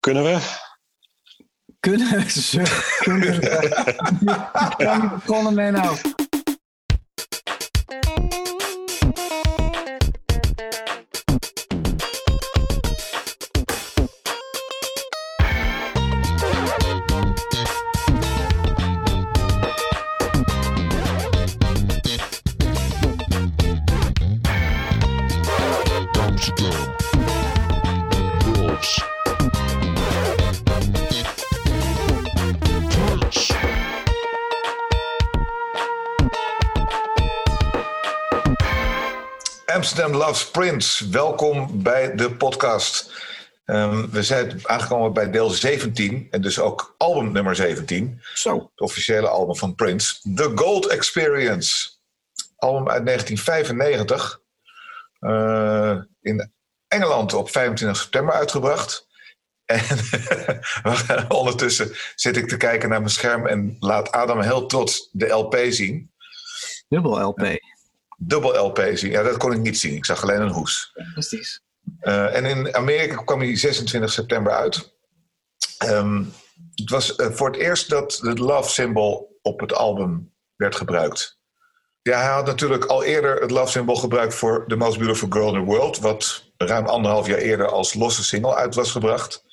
Kunnen we? Kunnen ze? Kunnen ze? Kan begonnen mee nou? Amsterdam Loves Prince. Welkom bij de podcast. Ehm, we zijn aangekomen bij deel 17 en dus ook album nummer 17. Zo. Het officiële album van Prince. The Gold Experience. Album uit 1995. Eh, in Engeland op 25 september uitgebracht. En ondertussen zit ik te kijken naar mijn scherm en laat Adam heel trots de LP zien. Dubbel LP. Dubbel LP zien. Ja, dat kon ik niet zien. Ik zag alleen een hoes. Precies. Eh, en in Amerika kwam hij 26 september uit. Ehm, het was eh, voor het eerst dat het love symbol op het album werd gebruikt. Ja, hij had natuurlijk al eerder het love symbol gebruikt voor The Most Beautiful Girl in the World, wat ruim anderhalf jaar eerder als losse single uit was gebracht.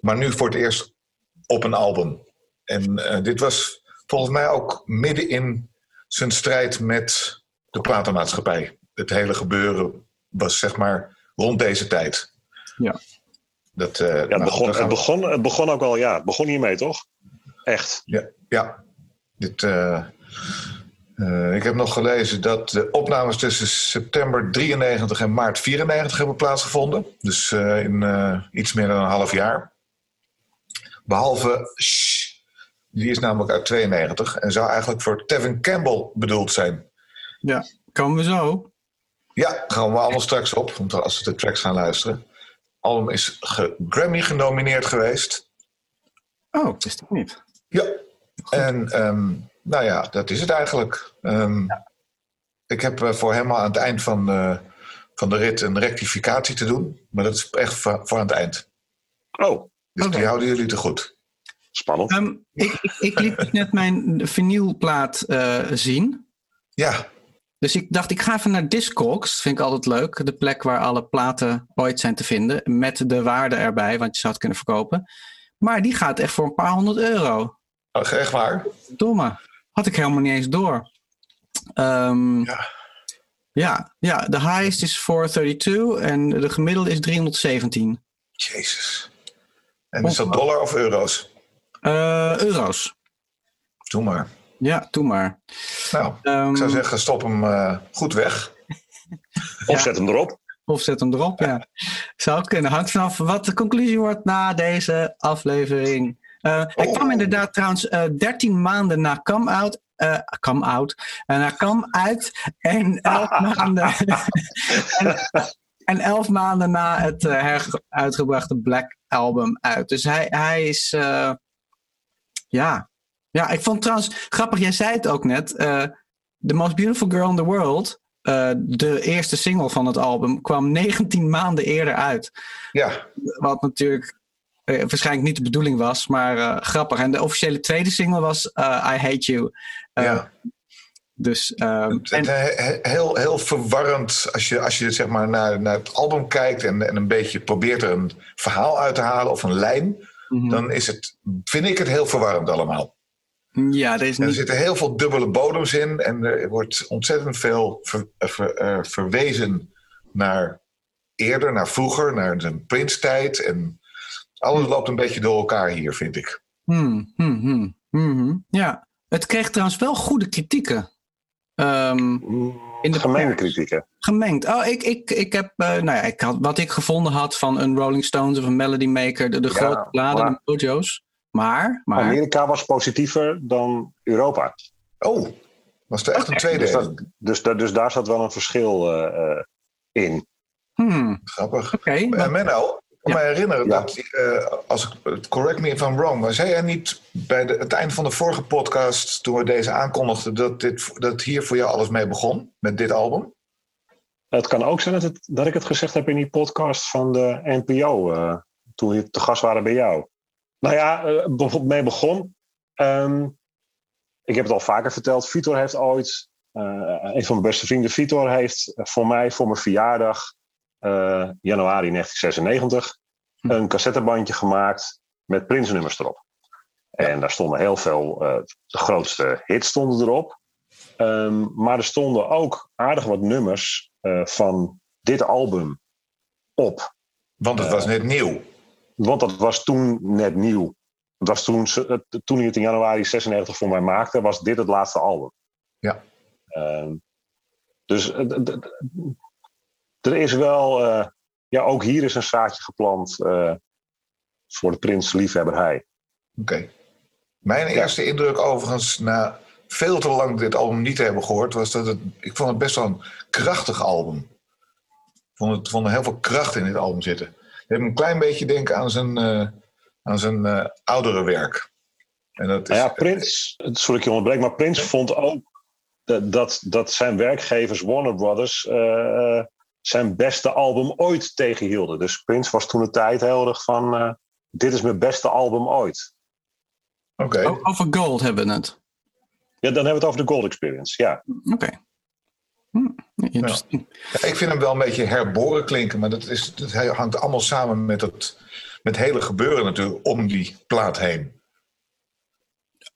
Maar nu voor het eerst op een album. En eh, dit was volgens mij ook midden in zijn strijd met de platenmaatschappij. Het hele gebeuren was zeg maar rond deze tijd. Ja. Dat, eh, Ja, het, nou, begon, het, we- begon, het begon ook al, ja, het begon hiermee, toch? Echt. Ja, ja. Dit, eh, eh, ik heb nog gelezen dat de opnames tussen september 93 en maart 94 hebben plaatsgevonden. Dus eh, in eh, iets meer dan een half jaar. Behalve Shh, die is namelijk uit 92 en zou eigenlijk voor Tevin Campbell bedoeld zijn. Ja. Komen we zo? Ja, gaan we allemaal straks op, want als we de tracks gaan luisteren. Album is ge- Grammy genomineerd geweest. Oh, wist ik niet. Ja, en ehm, nou ja, dat is het eigenlijk. Ehm, Ik heb eh, voor hem al aan het eind van, eh, van de rit een rectificatie te doen. Maar dat is echt voor, voor aan het eind. Oh, Dus die houden jullie te goed. spannend. Ehm, ik, ik, ik liet dus net mijn vinylplaat eh, zien. Ja, Dus ik dacht, ik ga even naar Discogs. Vind ik altijd leuk. De plek waar alle platen ooit zijn te vinden. Met de waarde erbij, want je zou het kunnen verkopen. Maar die gaat echt voor een paar honderd euro. oh, echt waar. Domme. Had ik helemaal niet eens door. Ehm, Ja. ja, ja, de highest is 432 en de gemiddelde is 317 Jezus. En is dat dollar of euro's? Eh, euro's. Doe maar. Ja, doe maar. Nou, Ehm, ik zou zeggen, stop hem eh, goed weg. Of zet hem erop. Of zet hem erop, ja. Zou kunnen. Hangt vanaf wat de conclusie wordt na deze aflevering. Eh, Hij Oh. kwam inderdaad trouwens eh 13 maanden na Come Out. eh come Out. En na Come Uit. En 11 maanden. en, en 11 maanden na het eh, heruitgebrachte Black Album uit. Dus hij, hij is. eh, ja. Ja, ik vond trouwens grappig. Jij zei het ook net. eh The Most Beautiful Girl in the World. eh, de eerste single van het album kwam 19 maanden eerder uit. Ja, Wat natuurlijk eh, waarschijnlijk niet de bedoeling was, maar grappig. En de officiële tweede single was I Hate You. Ja. Dus, ehm, Het- heel, heel verwarrend als je, als je zeg maar naar, naar het album kijkt en, en een beetje probeert er een verhaal uit te halen of een lijn, mhm. dan is het, vind ik het heel verwarrend allemaal. Ja, er is En er zitten heel veel dubbele bodems in en er wordt ontzettend veel ver- eh, ver- eh, verwezen naar eerder, naar vroeger, naar de Prince-tijd. En alles loopt een beetje door elkaar hier, vind ik. Hmm, hmm, hmm. Ja, het kreeg trouwens wel goede kritieken. Ehm, In de Gemengde pers. kritieken. gemengd. Oh, ik, ik, ik heb, eh, nou ja, ik had, wat ik gevonden had van een Rolling Stones of een Melody Maker, de, de Ja, grote bladen, maar- de mojo's. Maar, maar, Amerika was positiever dan Europa. Oh, was er echt een tweede? Dus, dat, dus, dus daar zat wel een verschil eh, eh, in. hmm, Grappig. oké. En wat- Menno, ik kan Ja. me herinneren Ja. dat, eh, als ik, correct me if I'm wrong, maar zei jij niet bij de, het eind van de vorige podcast, toen we deze aankondigden, dat, dit, dat hier voor jou alles mee begon, met dit album? Het kan ook zijn dat, het, dat ik het gezegd heb in die podcast van de NPO. eh, toen we te gast waren bij jou. Nou ja, uh, mee begon. Ehm, ik heb het al vaker verteld. Vitor heeft ooit, uh, een van mijn beste vrienden, Vitor, heeft voor mij voor mijn verjaardag, uh, januari 1996, hm. een cassettebandje gemaakt met Prince-nummers erop. En daar stonden heel veel, de grootste hits stonden erop. Um, maar er stonden ook aardig wat nummers van dit album op. Want het was net nieuw. Want dat was toen net nieuw. Het was toen, toen hij het in januari 96 voor mij maakte, was dit het laatste album. Ja. Uh, dus er is wel, uh, ja, ook hier is een zaadje geplant uh, voor de prins liefhebber hij. Oké. Mijn eerste indruk overigens, na veel te lang dit album niet te hebben gehoord, was dat het, ik vond het best wel een krachtig album. Ik vond, het, vond er heel veel kracht in dit album zitten. Hebt een klein beetje denken aan zijn, uh, aan zijn uh, oudere werk. En dat is, ja, Prins, sorry ik je onderbreek, maar Prins vond ook dat, dat zijn werkgevers Warner Brothers uh, zijn beste album ooit tegenhielden. Dus Prins was toen de tijd heel erg van, dit is mijn beste album ooit. Oké. Okay. Over Gold hebben we het. Ja, dan hebben we het over de Gold Experience, ja. Oké. Hm, ja. ik vind hem wel een beetje herboren klinken, maar dat, is, dat hangt allemaal samen met het, met hele gebeuren natuurlijk om die plaat heen.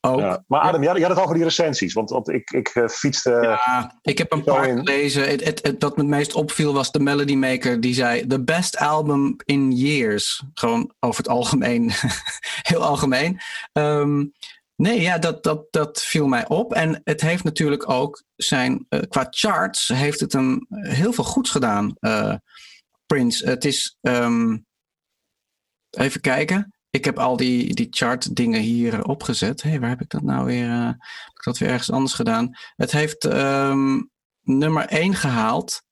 Ja, maar Adam, ja. jij, had het over die recensies. Want, want ik, ik uh, fietste. Ja, ik heb een paar gelezen. Het, het, het, wat me het meest opviel was de Melody Maker. Die zei: The best album in years. Gewoon over het algemeen. Heel algemeen. Um, Nee, ja, dat, dat, dat viel mij op. En het heeft natuurlijk ook zijn, uh, qua charts, heeft het hem heel veel goeds gedaan, uh, Prince. Het is, um, even kijken. Ik heb al die, die chart dingen hier opgezet. Hé, hey, waar heb ik dat nou weer? Uh, heb ik dat weer ergens anders gedaan? Het heeft um, nummer 1 gehaald.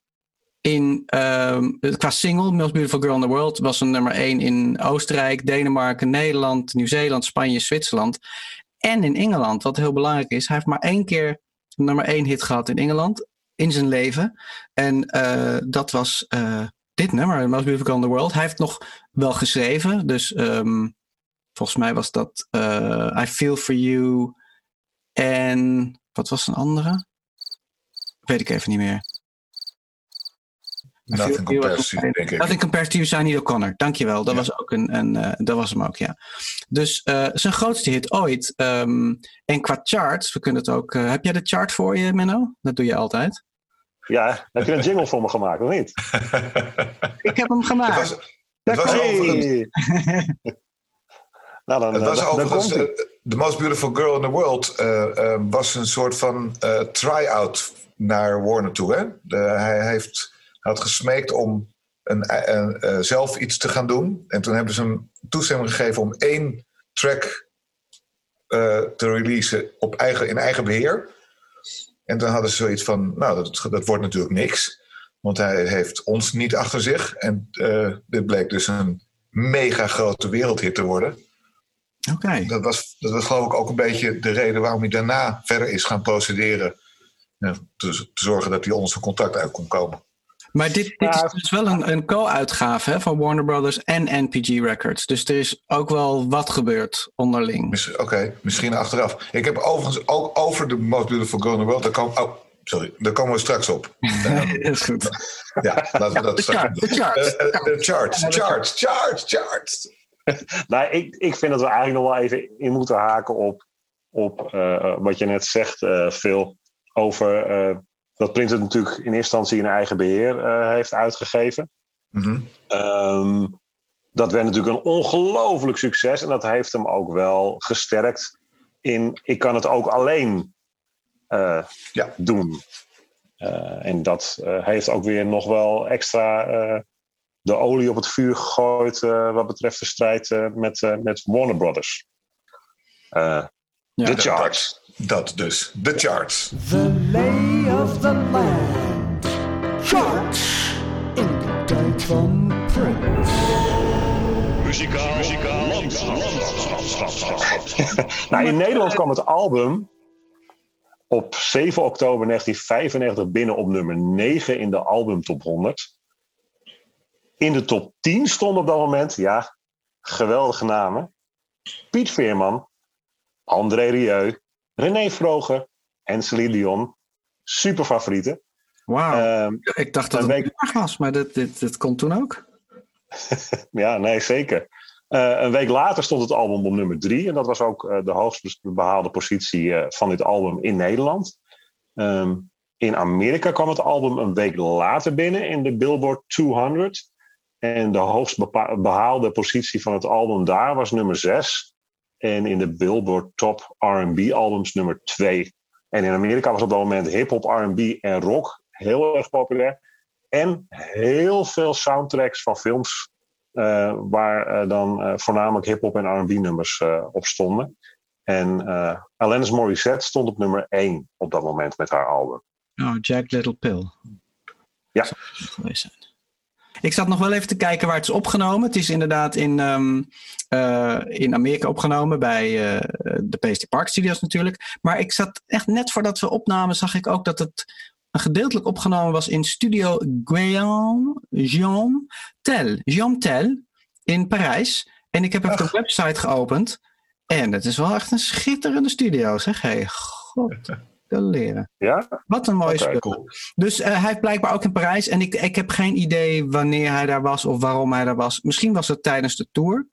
In, um, qua single, Most Beautiful Girl in the World, was een nummer 1 in Oostenrijk, Denemarken, Nederland, Nieuw-Zeeland, Spanje, Zwitserland en in Engeland. Wat heel belangrijk is. Hij heeft maar één keer nummer één hit gehad in Engeland in zijn leven. En uh, dat was uh, dit nummer, Most Beautiful in the World. Hij heeft nog wel geschreven. Dus um, volgens mij was dat uh, I Feel For You. En wat was een andere? Weet ik even niet meer. Nothing compares to, denk ik. Nothing compares to Sinead O'Connor. Dankjewel. Dat was ook een, een uh, dat was hem ook, ja. Dus uh, zijn grootste hit ooit. Um, en qua charts, we kunnen het ook... Uh, heb jij de chart voor je, Menno? Dat doe je altijd. Ja, heb je een jingle voor me gemaakt, of niet? ik heb hem gemaakt. Het was, het was overigens... nou, dan, het was dan, overigens... The Most Beautiful Girl in the World was een soort van try-out naar Warner toe, hè? De, hij heeft had gesmeekt om een, uh, zelf iets te gaan doen. En toen hebben ze hem toestemming gegeven om één track uh, te releasen op eigen, in eigen beheer. En toen hadden ze zoiets van, nou, dat, dat wordt natuurlijk niks. Want hij heeft ons niet achter zich. En dit bleek dus een mega grote wereldhit te worden. Oké. Dat, was, dat was geloof ik ook een beetje de reden waarom hij daarna verder is gaan procederen. te, te zorgen dat hij ons contact uit kon komen. Maar dit, dit is dus wel een, een co-uitgave van Warner Brothers en NPG Records. Dus er is ook wel wat gebeurd onderling. Oké, misschien achteraf. Ik heb overigens ook over de Most Beautiful Girl in the World. Daar komen, oh, sorry, daar komen we straks op. dat is goed. Ja, laten we dat de straks De charts. De charts, charts, charts, charts. nou, ik, ik vind dat we eigenlijk nog wel even in moeten haken op, op uh, wat je net zegt, uh, Phil. Over dat Prins het natuurlijk in eerste instantie in eigen beheer uh, heeft uitgegeven. Mm um, dat werd natuurlijk een ongelooflijk succes. En dat heeft hem ook wel gesterkt in... ik kan het ook alleen uh, ja. doen. Uh, en dat heeft ook weer nog wel extra de olie op het vuur gegooid... wat betreft de strijd met, met Warner Brothers. Ja, de charts. Dat dus, de charts. The lay of the land. Charts. In de tijd van Prince. Muzikaal, muzikaal nou, in Nederland kwam het album op 7 oktober 1995 binnen op nummer 9 in de album top 100. In de top 10 stond op dat moment, ja, geweldige namen. Piet Veerman, André Rieu, René Vroger en Celine Dion. Super favorieten. Wauw. Ehm, ik dacht dat een het week- was, maar dit, dit, dit kon toen ook. ja, nee, zeker. Eh, een week later stond het album op nummer drie. En dat was ook eh, de hoogst behaalde positie eh, van dit album in Nederland. Ehm, in Amerika kwam het album een week later binnen in de Billboard 200. En de hoogst behaalde positie van het album daar was nummer 6. En in de Billboard Top RB albums nummer 2. En in Amerika was op dat moment hip-hop, RB en rock heel erg populair. En heel veel soundtracks van films eh, waar eh, dan eh, voornamelijk hip-hop en RB-nummers op stonden. En Alanis Morissette stond op nummer 1 op dat moment met haar album. Oh, Jack Little Pill. Ja. Zou het geweest zijn. Ik zat nog wel even te kijken waar het is opgenomen. Het is inderdaad in, ehm, eh, in Amerika opgenomen bij eh, de Paisley Park Studios natuurlijk. Maar ik zat echt net voordat we opnamen, zag ik ook dat het gedeeltelijk opgenomen was in Studio Guillaume Jean Tel, Jean Tel in Parijs. En ik heb even de website geopend. En het is wel echt een schitterende studio, zeg. Hey, god, de leren. Ja? Wat een mooi Oké, spul. Cool. Dus eh, hij heeft blijkbaar ook in Parijs. En ik, ik heb geen idee wanneer hij daar was of waarom hij daar was. Misschien was het tijdens de tour.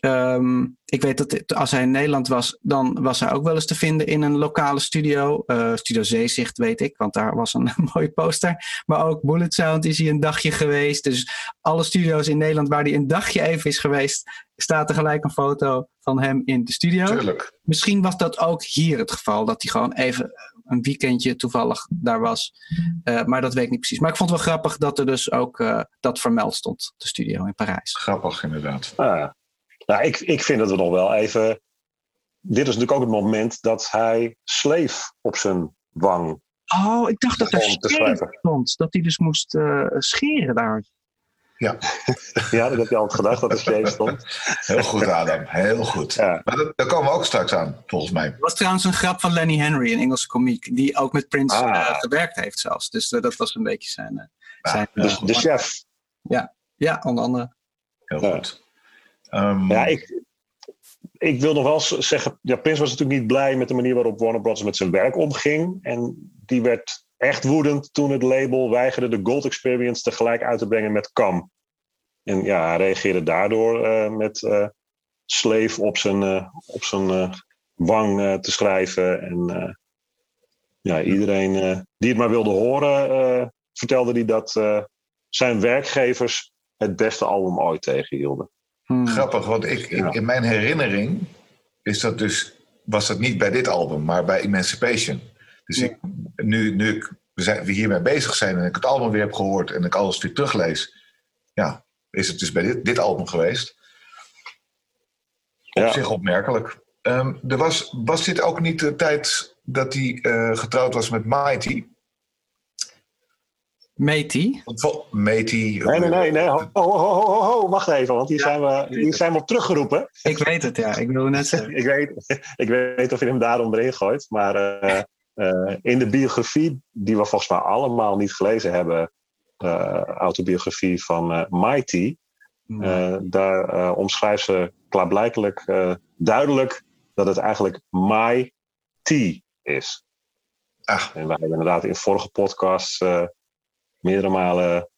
Ehm, ik weet dat als hij in Nederland was, dan was hij ook wel eens te vinden in een lokale studio. Eh, studio Zeezicht weet ik, want daar was een mooie poster. Maar ook Bullet Sound is hij een dagje geweest. Dus alle studio's in Nederland waar hij een dagje even is geweest, staat er gelijk een foto van hem in de studio. Tuurlijk. Misschien was dat ook hier het geval, dat hij gewoon even een weekendje toevallig daar was. Eh, maar dat weet ik niet precies. Maar ik vond het wel grappig dat er dus ook eh, dat vermeld stond, de studio in Parijs. Grappig, inderdaad. Ah. Nou, ik, ik vind dat we nog wel even. Dit is natuurlijk ook het moment dat hij sleef op zijn wang. Oh, ik dacht dat er schrijven. stond. Dat hij dus moest eh, scheren daar. Ja, dat heb je altijd gedacht dat er sleef stond. Heel goed, Adam. Heel goed. Ja. Maar dat, daar komen we ook straks aan, volgens mij. Dat was trouwens een grap van Lenny Henry, een Engelse komiek. Die ook met Prince Ah. eh, gewerkt heeft zelfs. Dus eh, dat was een beetje zijn... eh, Ja, zijn De, de chef. ja, onder andere. Heel Ja. goed. Ehm, Ja, ik, ik wil nog wel zeggen. Ja, Prince was natuurlijk niet blij met de manier waarop Warner Bros. met zijn werk omging. En die werd echt woedend toen het label weigerde de Gold Experience tegelijk uit te brengen met Cam. En ja, hij reageerde daardoor eh, met eh Slave op zijn, eh, op zijn wang te schrijven. En ja, iedereen die het maar wilde horen, vertelde hij dat zijn werkgevers het beste album ooit tegenhielden. Hmm. Grappig, want ik, in mijn herinnering is dat dus, was dat niet bij dit album, maar bij Emancipation. Dus ik, nu, nu ik, we, zijn, we hiermee bezig zijn en ik het album weer heb gehoord en ik alles weer teruglees, ja, is het dus bij dit, dit album geweest. Op Ja. zich opmerkelijk. Ehm, er was, was dit ook niet de tijd dat hij eh, getrouwd was met Mighty? Vol- Matey. Nee, nee, nee. nee. Ho, ho, ho, ho, wacht even, want hier, zijn we, hier zijn we op teruggeroepen. Ik weet het, ja. Ik wilde net zeggen. ik, weet, ik weet niet of je hem daarom erin gooit, maar eh, eh, in de biografie, die we volgens mij allemaal niet gelezen hebben, eh, autobiografie van eh, Mighty, eh, daar eh, omschrijft ze klaarblijkelijk eh, duidelijk dat het eigenlijk My Tea is. Ah. En we hebben inderdaad in vorige podcasts eh, meerdere malen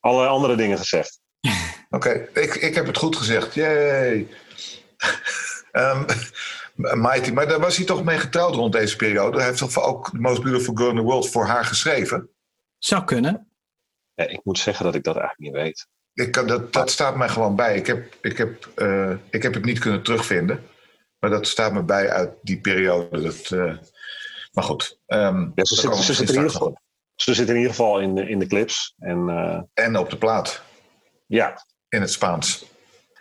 allerlei andere dingen gezegd. Oké, ik, ik heb het goed gezegd. Yay! Ehm, Mighty, maar daar was hij toch mee getrouwd rond deze periode? Hij heeft toch ook The Most Beautiful Girl in the World voor haar geschreven? Zou kunnen. Ja, ik moet zeggen dat ik dat eigenlijk niet weet. Ik, kan- dat, dat staat mij gewoon bij. Ik heb, ik, heb, eh, ik heb het niet kunnen terugvinden. Maar dat staat me bij uit die periode. Dat, eh, maar goed. ehm, Ja, ze, komen zit, we ze, zit in ieder geval, ze zit in ieder geval in de, in de clips. En eh, En op de plaat. ja, In het Spaans.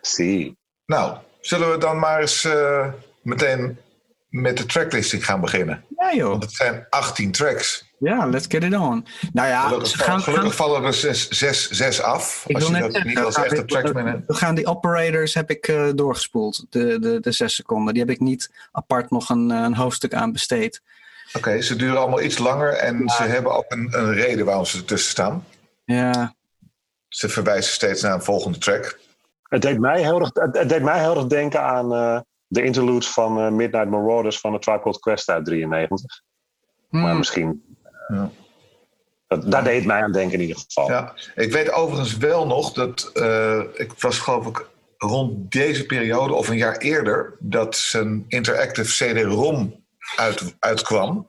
zie. Nou, zullen we dan maar eens eh, meteen met de tracklisting gaan beginnen? Ja, joh. Want het zijn 18 tracks. Ja, let's get it on. Nou ja, Gelukkig, ze gaan, gelukkig gaan- vallen er zes, zes, zes af. ik als wil je net dat niet als we echte we gaan die operators heb ik eh, doorgespoeld. De, de, de zes seconden. Die heb ik niet apart nog een, een hoofdstuk aan besteed. Oké, ze duren allemaal iets langer en ze hebben ook een, een reden waarom ze ertussen staan. Ja, Ze verwijzen steeds naar een volgende track. Het deed mij heel erg, het, het deed mij heel erg denken aan eh, de interludes van eh, Midnight Marauders van de Tribe Called Quest uit 93. Maar Hmm. misschien... Ja. Dat, daar deed het mij aan denken in ieder geval. Ja, ik weet overigens wel nog dat eh, ik was geloof ik rond deze periode of een jaar eerder dat zijn interactive CD-ROM uit, uitkwam.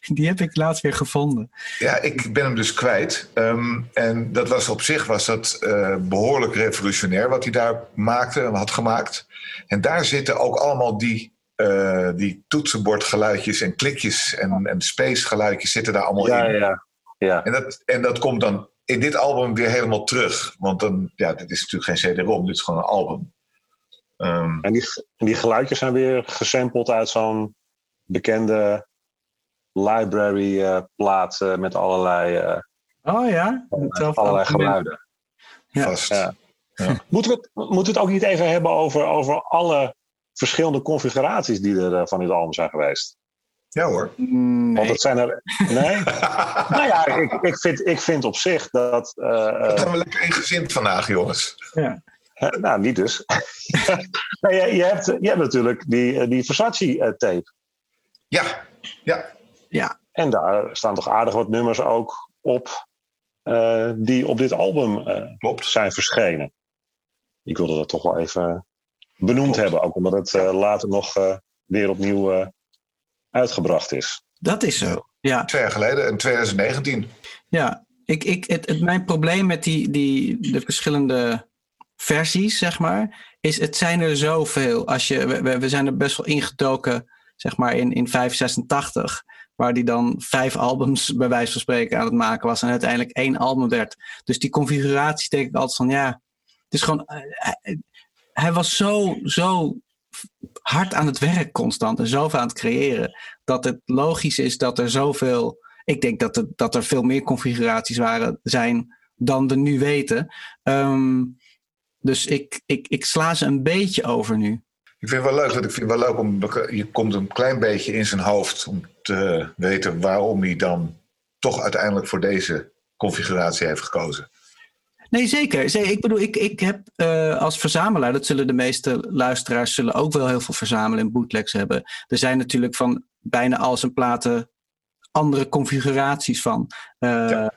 Die heb ik laatst weer gevonden. Ja, ik ben hem dus kwijt. Ehm, en dat was op zich was dat eh, behoorlijk revolutionair wat hij daar maakte en had gemaakt. En daar zitten ook allemaal die, eh, die toetsenbordgeluidjes en klikjes en, en space geluidjes zitten daar allemaal Ja, in. ja, ja. En, dat, en dat komt dan in dit album weer helemaal terug. Want dan, ja, dit is natuurlijk geen CD-ROM, dit is gewoon een album. Ehm, En, die, en die geluidjes zijn weer gesampled uit zo'n bekende library eh, plaat eh, met allerlei, eh, Oh ja? Hetzelfde allerlei geluiden. Ja. vast. Ja. Ja. Moeten, we het, moeten we het ook niet even hebben over, over alle verschillende configuraties die er eh, van dit album zijn geweest? Ja hoor. Want het zijn er. Nee? nou ja, ik, ik, vind, ik vind op zich dat. eh, eh, Dat gaan we lekker ingezind vandaag, jongens. Ja. Nou, niet dus. nee, je, je, hebt, je hebt natuurlijk die, die Versace-tape. Ja, ja. Ja. En daar staan toch aardig wat nummers ook op. eh, die op dit album eh, klopt. zijn verschenen. Ik wilde dat toch wel even benoemd Klopt. hebben. Ook omdat het eh, later nog eh, weer opnieuw eh, uitgebracht is. Dat is zo. Ja. Twee jaar geleden, in 2019. Ja, ik, ik, het, het, mijn probleem met die, die, de verschillende versies, zeg maar, is het zijn er zoveel. Als je, we- we, we zijn er best wel ingedoken, zeg maar, in, in 586, waar die dan vijf albums bij wijze van spreken aan het maken was en uiteindelijk één album werd. Dus die configuraties denk ik altijd van, ja, het is gewoon, eh, hij, hij was zo, zo hard aan het werk constant en zoveel aan het creëren, dat het logisch is dat er zoveel ik denk dat, het, dat er veel meer configuraties waren, zijn dan we nu weten. Ehm, dus ik, ik, ik sla ze een beetje over nu. Ik vind het wel leuk, want ik vind het wel leuk om. Je komt een klein beetje in zijn hoofd om te weten waarom hij dan toch uiteindelijk voor deze configuratie heeft gekozen. Nee, zeker. Zeker. Ik bedoel, ik, ik heb eh, als verzamelaar, dat zullen de meeste luisteraars zullen ook wel heel veel verzamelen en bootlegs hebben. Er zijn natuurlijk van bijna al zijn platen andere configuraties van. Eh, Ja.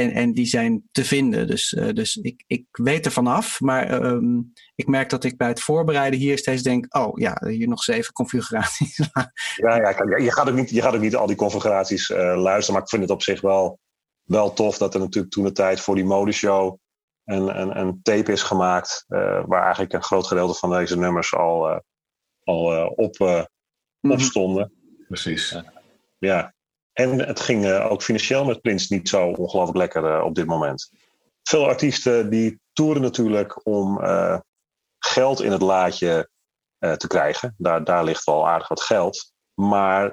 En, en die zijn te vinden. Dus, eh, dus ik, ik weet er vanaf. Maar ehm, ik merk dat ik bij het voorbereiden hier steeds denk: oh ja, hier nog zeven configuraties. Ja, ja kijk, je, gaat ook niet, je gaat ook niet al die configuraties eh, luisteren. Maar ik vind het op zich wel, wel tof dat er natuurlijk toen de tijd voor die modeshow een, een, een tape is gemaakt. eh, waar eigenlijk een groot gedeelte van deze nummers al, eh, al eh, op, eh, Mhm. op stonden. Precies. Ja. En het ging eh, ook financieel met Prince niet zo ongelooflijk lekker eh, op dit moment. Veel artiesten die toeren natuurlijk om eh, geld in het laadje te krijgen. Daar, daar ligt wel aardig wat geld. Maar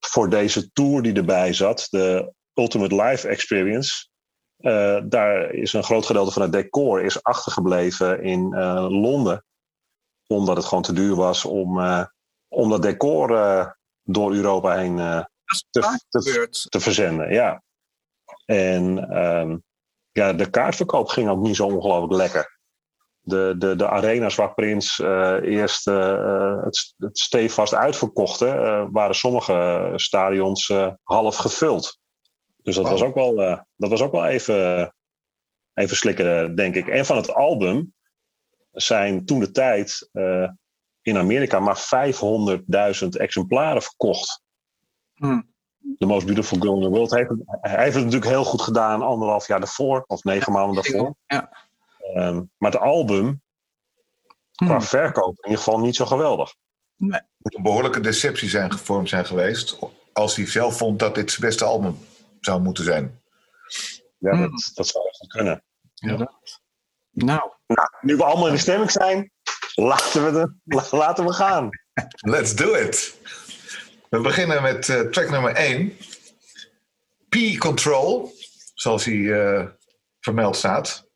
voor deze tour die erbij zat, de Ultimate Live Experience, daar is een groot gedeelte van het decor is achtergebleven in Londen. Omdat het gewoon te duur was om, om dat decor door Europa heen te, te, gebeurt. te verzenden. Ja. En ehm, ja, de kaartverkoop ging ook niet zo ongelooflijk lekker. De, de, de arena's waar Prins eh, eerst eh, eh, het, het stevast uitverkochte, eh, waren sommige stadions half gevuld. Dus dat, Wauw. was ook wel, dat was ook wel even, even slikken, denk ik. En van het album zijn toen de tijd in Amerika maar 500.000 exemplaren verkocht. Hmm. The Most Beautiful Girl in the World. Hij heeft, het- hij heeft het natuurlijk heel goed gedaan anderhalf jaar daarvoor, of negen maanden daarvoor. Ja. Ehm, maar het album, qua Hmm. verkoop, in ieder geval niet zo geweldig. moet een behoorlijke deceptie zijn gevormd zijn geweest. Als hij zelf vond dat dit zijn beste album zou moeten zijn. Ja, Hmm. dat, dat zou echt kunnen. Nou, Nou, nu we allemaal in de stemming zijn, laten we, de, laten we gaan. Let's do it! We beginnen met eh, track nummer 1. P-Control, zoals hij eh, vermeld staat.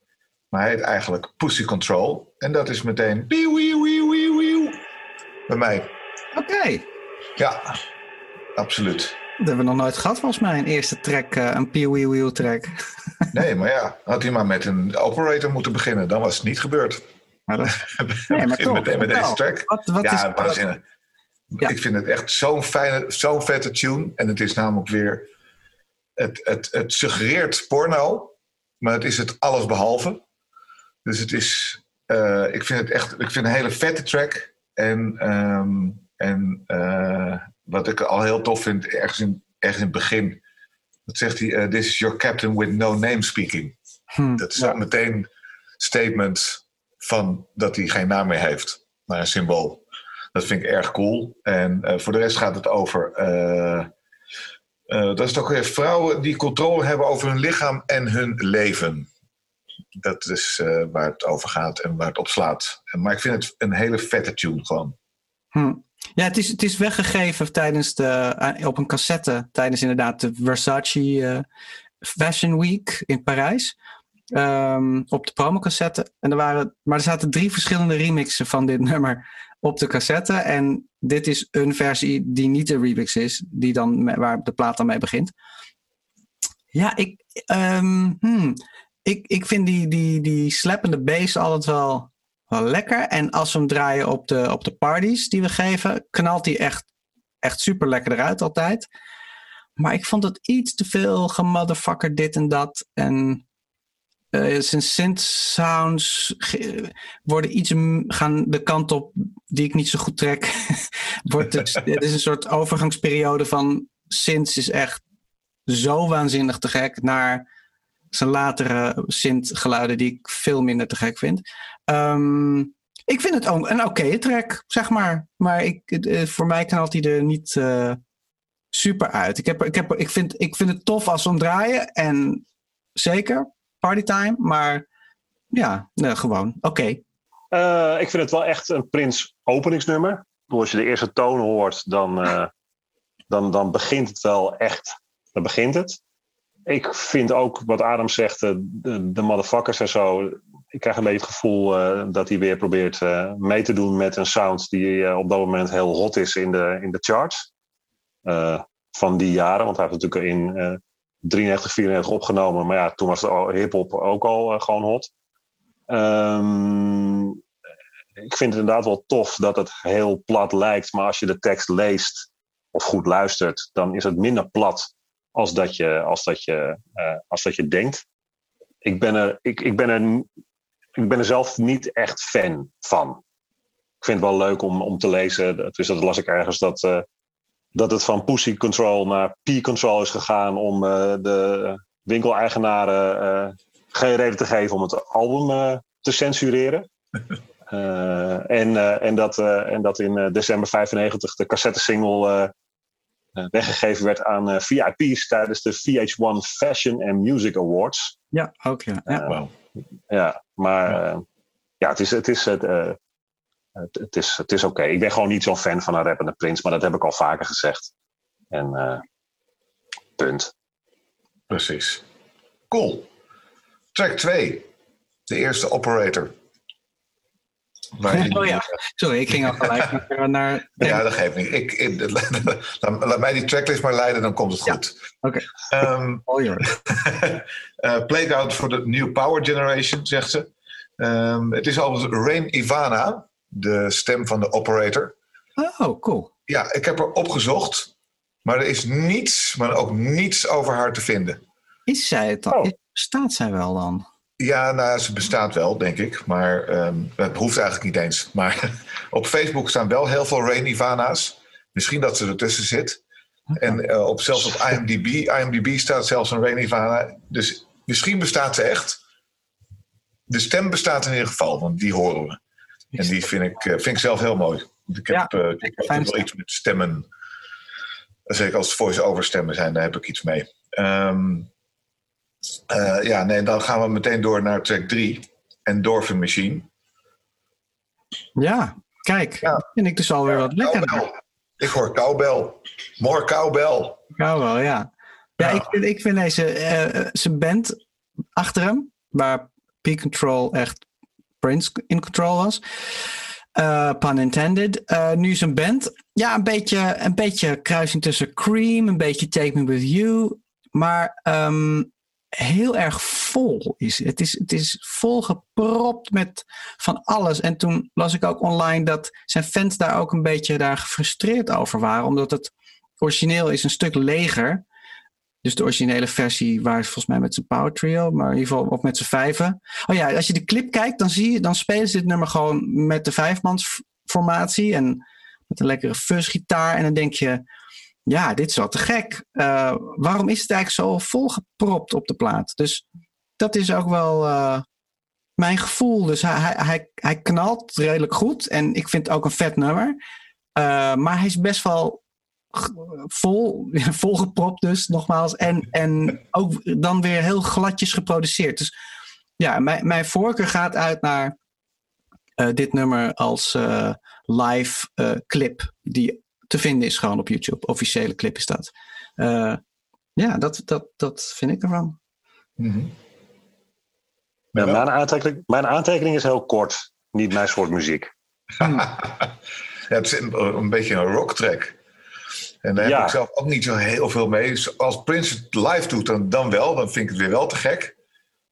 Maar hij heet eigenlijk Pussy Control. En dat is meteen bij mij. oké. Ja, absoluut. Dat hebben we nog nooit gehad volgens mij. Een eerste track, eh, een Wee track. Nee, maar ja, had hij maar met een operator moeten beginnen. Dan was het niet gebeurd. Maar dat, Nee, maar toch, meteen met deze vertel. track. wat, wat ja, is, waanzinnig. Ja. Ik vind het echt zo'n fijne, zo'n vette tune. En het is namelijk weer... Het, het, het suggereert porno, maar het is het alles behalve. Dus het is... eh, ik vind het echt... Ik vind een hele vette track. En, ehm, en eh, wat ik al heel tof vind, ergens in, ergens in het begin... Dat zegt hij, eh, this is your captain with no name speaking. Hm, Dat is Ja. meteen statement van dat hij geen naam meer heeft. Maar een symbool. Dat vind ik erg cool. En eh, voor de rest gaat het over. eh, eh, dat is toch weer vrouwen die controle hebben over hun lichaam en hun leven. Dat is waar het over gaat en waar het op slaat. Maar ik vind het een hele vette tune gewoon. hm. Ja, het is, het is weggegeven tijdens de, op een cassette tijdens inderdaad de Versace Fashion Week in Parijs. Ehm, op de promocassette. En er waren, maar er zaten drie verschillende remixen van dit nummer op de cassette. En dit is een versie die niet de remix is, die dan, waar de plaat dan mee begint. Ja, ik, ehm, hmm, ik, ik vind die, die, die slappende bass altijd wel, wel lekker. En als we hem draaien op de, op de parties die we geven, knalt hij echt, echt super lekker eruit altijd. Maar ik vond het iets te veel gemotherfucker dit en dat. En eh, zijn synth sounds worden iets gaan de kant op die ik niet zo goed trek. Wordt het, het is een soort overgangsperiode van synths is echt zo waanzinnig te gek naar zijn latere synth geluiden die ik veel minder te gek vind. Ehm, ik vind het ook een oké track, zeg maar. Maar ik, eh, voor mij knalt hij er niet eh, super uit. Ik, heb, ik, heb, ik, vind, ik vind het tof als hem draaien. En zeker, partytime. Maar ja, gewoon oké. Eh, ik vind het wel echt een Prins openingsnummer. Als je de eerste toon hoort, dan, eh, dan, dan begint het wel echt. Dan begint het. Ik vind ook wat Adam zegt, eh, de, de motherfuckers en zo. Ik krijg een beetje het gevoel dat hij weer probeert mee te doen met een sound die op dat moment heel hot is in de, in de charts. Van die jaren. Want hij heeft natuurlijk in 93, 94 opgenomen. Maar ja, toen was hip-hop ook al eh, gewoon hot. Ehm, ik vind het inderdaad wel tof dat het heel plat lijkt. Maar als je de tekst leest of goed luistert, dan is het minder plat als dat je, als dat je, eh, als dat je denkt. Ik ben, er, ik, ik, ben er, ik ben er zelf niet echt fan van. Ik vind het wel leuk om, om te lezen. Dus dat las ik ergens dat, eh, dat het van Pussy Control naar P-Control is gegaan om eh, de winkeleigenaren eh, geen reden te geven om het album eh, te censureren. Eh, en, eh, en, dat, eh, en dat in december 95 de cassette-single eh, eh, weggegeven werd aan eh, VIP's tijdens de VH1 Fashion and Music Awards. Ja, ook ja. ja. Maar Ja. ja, ja het is, het is, het, eh, het, het is, het is oké. Ik ben gewoon niet zo'n fan van een rappende Prins, maar dat heb ik al vaker gezegd. En eh, punt. Precies. Cool. Track 2. De eerste operator. Jullie- Oh ja, sorry, ik ging al gelijk naar... naar Ja, dat geeft niet. Ik, ik- laat, laat mij die tracklist maar leiden, dan komt het Ja, goed. oké. Ehm, Oh, joh. eh, Playground voor de New Power Generation, zegt ze. Ehm, het is al Rain Ivana, de stem van de operator. Oh, cool. Ja, ik heb haar opgezocht, maar er is niets, maar ook niets over haar te vinden. Is zij het dan? Oh. Bestaat zij wel dan? Ja, nou, ze bestaat wel, denk ik. Maar ehm, het hoeft eigenlijk niet eens. Maar op Facebook staan wel heel veel Rain Ivana's. Misschien dat ze ertussen zit. En eh, op, zelfs op IMDb, IMDb staat zelfs een Rain Ivana. Dus misschien bestaat ze echt. De stem bestaat in ieder geval, want die horen we. En die vind ik, eh, vind ik zelf heel mooi. Ik heb, Ja, eh, ik heb fijne wel stem. iets met stemmen. Zeker als het voice-over stemmen zijn, daar heb ik iets mee. Ehm, eh, ja, nee, dan gaan we meteen door naar track 3. Endorphin Machine. Ja, kijk. Ja. vind ik dus alweer wat lekker. Ik hoor cowbell. More cowbell. Ja, wel, ja. Ja, Ja. Ik, vind, ik vind deze, eh, zijn band achter hem, waar P-Control echt Prince in control was. Eh pun intended. Eh, nu zijn band, ja, een beetje, een beetje kruising tussen Cream, een beetje Take Me With You. Maar ehm, heel erg vol is. Het is, het is volgepropt met van alles. En toen las ik ook online dat zijn fans daar ook een beetje daar gefrustreerd over waren. Omdat het origineel is een stuk leger. Dus de originele versie waar volgens mij met zijn power trio, maar in ieder geval ook met z'n vijven. Oh ja, als je de clip kijkt, dan zie je, dan spelen ze dit nummer gewoon met de vijfmansformatie en met een lekkere fuzzgitaar. En dan denk je, ja, dit is wel te gek. Uh, waarom is het eigenlijk zo volgepropt op de plaat? Dus dat is ook wel uh, mijn gevoel. Dus hij, hij, hij, knalt redelijk goed en ik vind het ook een vet nummer. Uh, maar hij is best wel vol, volgepropt dus, nogmaals. En, en ook dan weer heel gladjes geproduceerd. Dus ja, mijn, mijn voorkeur gaat uit naar uh, dit nummer als uh, live uh, clip. Die te vinden is gewoon op YouTube. Officiële clip is dat. ja, dat, dat, dat vind ik ervan. Mm -hmm. ja, mijn, aantekening, mijn aantekening is heel kort. Niet mijn soort muziek. ja, het is een, een beetje een rocktrack. En daar heb ik zelf ook niet zo heel veel mee. Dus als Prince het live doet, dan, dan wel. Dan vind ik het weer wel te gek.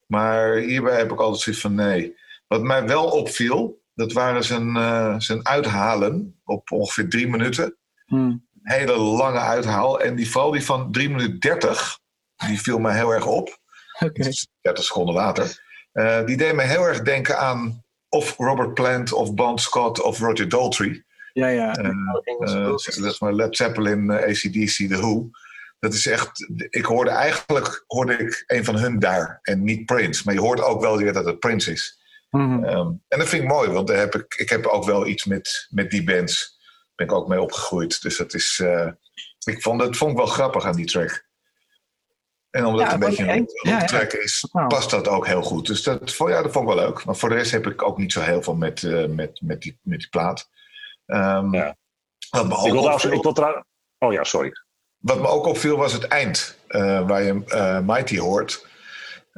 Maar hierbij heb ik altijd zoiets van nee. Wat mij wel opviel, dat waren zijn, uh, zijn uithalen op ongeveer drie minuten. Hmm. Een hele lange uithaal. En die, vooral die van 3 minuten 30, die viel mij heel erg op. Okay. 30 seconden later. Uh, die deed mij heel erg denken aan of Robert Plant of Bon Scott of Roger Daltrey. Ja, ja. Uh, dat is maar Led Zeppelin, ACDC, The Who. Dat is echt, ik hoorde eigenlijk hoorde ik een van hun daar en niet Prince. Maar je hoort ook wel weer dat het Prince is. Mm -hmm. um, en dat vind ik mooi, want daar heb ik, ik heb ook wel iets met, met die bands. Daar ben ik ook mee opgegroeid. Dus dat is, uh, ik vond, dat vond ik wel grappig aan die track. En omdat ja, het een beetje een, track is, past dat ook heel goed. Dus dat, ja, dat vond ik wel leuk. Maar voor de rest heb ik ook niet zo heel veel met, uh, met, met, die, met die plaat. Um, ja. Wat me ook ik opviel, ik. Oh ja, sorry. Wat me ook opviel was het eind, uh, waar je uh, Mighty hoort.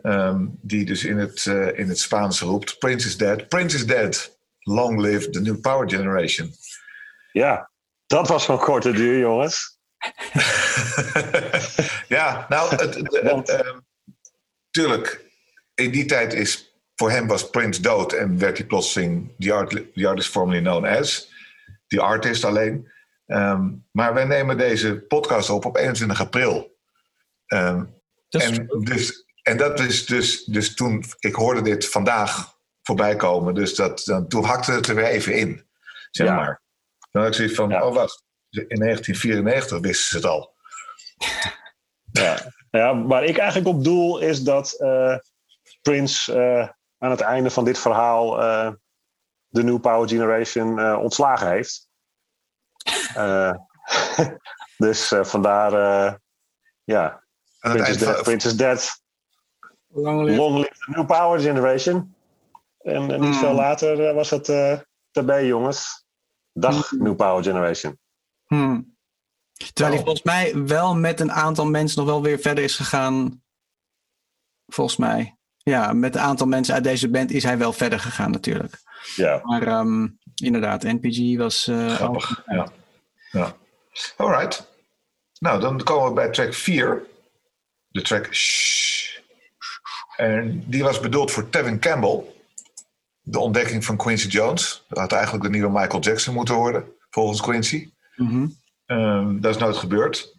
Um, die dus in het, uh, in het Spaans roept: Prince is dead, Prince is dead. Long live the new power generation. Ja, dat was van korte duur, jongens. ja, nou, het, het, Want... het, tuurlijk, in die tijd is voor hem was Prince dood en werd hij plotseling the, art, the artist formerly known as die artist alleen. Um, maar wij nemen deze podcast op op 21 april. Um, dat en, dus, en dat is dus, dus toen, ik hoorde dit vandaag voorbij komen, dus dat, dan, toen hakte het er weer even in, zeg ja. maar. Dan had ik zoiets van, ja. oh wat, in 1994 wisten ze het al. Ja. ja, waar ik eigenlijk op doel is dat uh, Prince uh, aan het einde van dit verhaal uh, de New Power Generation uh, ontslagen heeft. Uh, dus uh, vandaar, ja, Princess Dead, Princess Dead. Long live. Long live the New Power Generation. En, en niet mm. veel later was het erbij, jongens. Dag, mm. New Power Generation. Hmm. Terwijl hij volgens mij wel met een aantal mensen nog wel weer verder is gegaan. Volgens mij. Ja, met een aantal mensen uit deze band is hij wel verder gegaan natuurlijk. Ja. Maar um, inderdaad, NPG was... Uh, Grappig, ja. ja. Alright. Nou, dan komen we bij track 4. De track Shh. En die was bedoeld voor Tevin Campbell. De ontdekking van Quincy Jones. Dat had eigenlijk de nieuwe Michael Jackson moeten worden, volgens Quincy. Mm -hmm. um, dat is nooit gebeurd.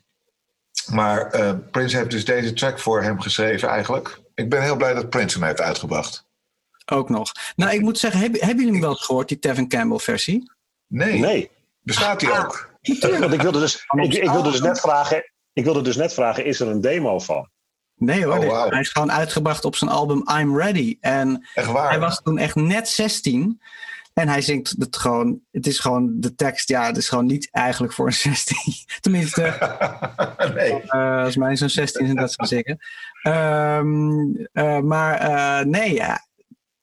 Maar uh, Prince heeft dus deze track voor hem geschreven eigenlijk. Ik ben heel blij dat Prince hem heeft uitgebracht. Ook nog. Nou, ik moet zeggen, hebben, hebben jullie hem wel gehoord, die Tevin Campbell versie? Nee. Nee. Bestaat die ah, ook? Want ik wilde dus, ik, ik, wilde dus net vragen, ik wilde dus net vragen, is er een demo van? Nee hoor, oh, wow. hij is gewoon uitgebracht op zijn album I'm Ready. En echt waar? hij was toen echt net 16. En hij zingt het gewoon, het is gewoon de tekst, ja, het is gewoon niet eigenlijk voor een 16. Tenminste, nee. uh, als mij zo'n 16 is, dat zou zeggen. Um, uh, maar uh, nee, ja.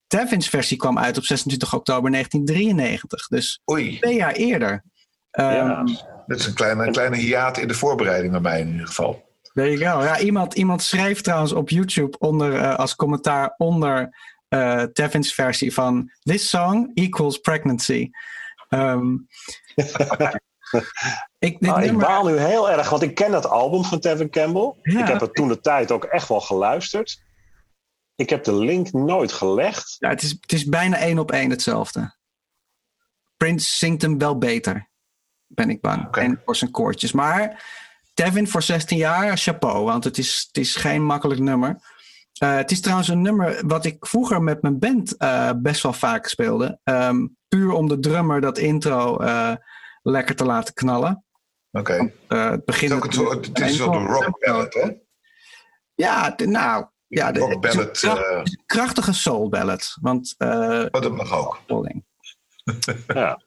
Tevins versie kwam uit op 26 oktober 1993. Dus Oei. twee jaar eerder. Um, ja, dat is een kleine, een kleine hiaat in de voorbereiding bij mij in ieder geval. There you go. Ja, iemand, iemand schreef trouwens op YouTube onder, als commentaar onder uh, Tevins versie van This song equals pregnancy. Um, ik, dit ah, nummer... ik baal nu heel erg, want ik ken dat album van Tevin Campbell. Ja, ik heb het toen de tijd ook echt wel geluisterd. Ik heb de link nooit gelegd. Ja, het, is, het is bijna één op één hetzelfde. Prince zingt hem wel beter, ben ik bang. En voor zijn koortjes. Maar Tevin voor 16 jaar, chapeau. Want het is, het is geen makkelijk nummer. Eh, het is trouwens een nummer wat ik vroeger met mijn band eh, best wel vaak speelde. Ehm, puur om de drummer dat intro eh, lekker te laten knallen. Oké. Het Het begint is ook soort, het is een rock ballad, hè? Ja, nou... Ja, de, rock is kracht- eh, een krachtige soul ballad. Want eh oh, dat mag ook. Ja.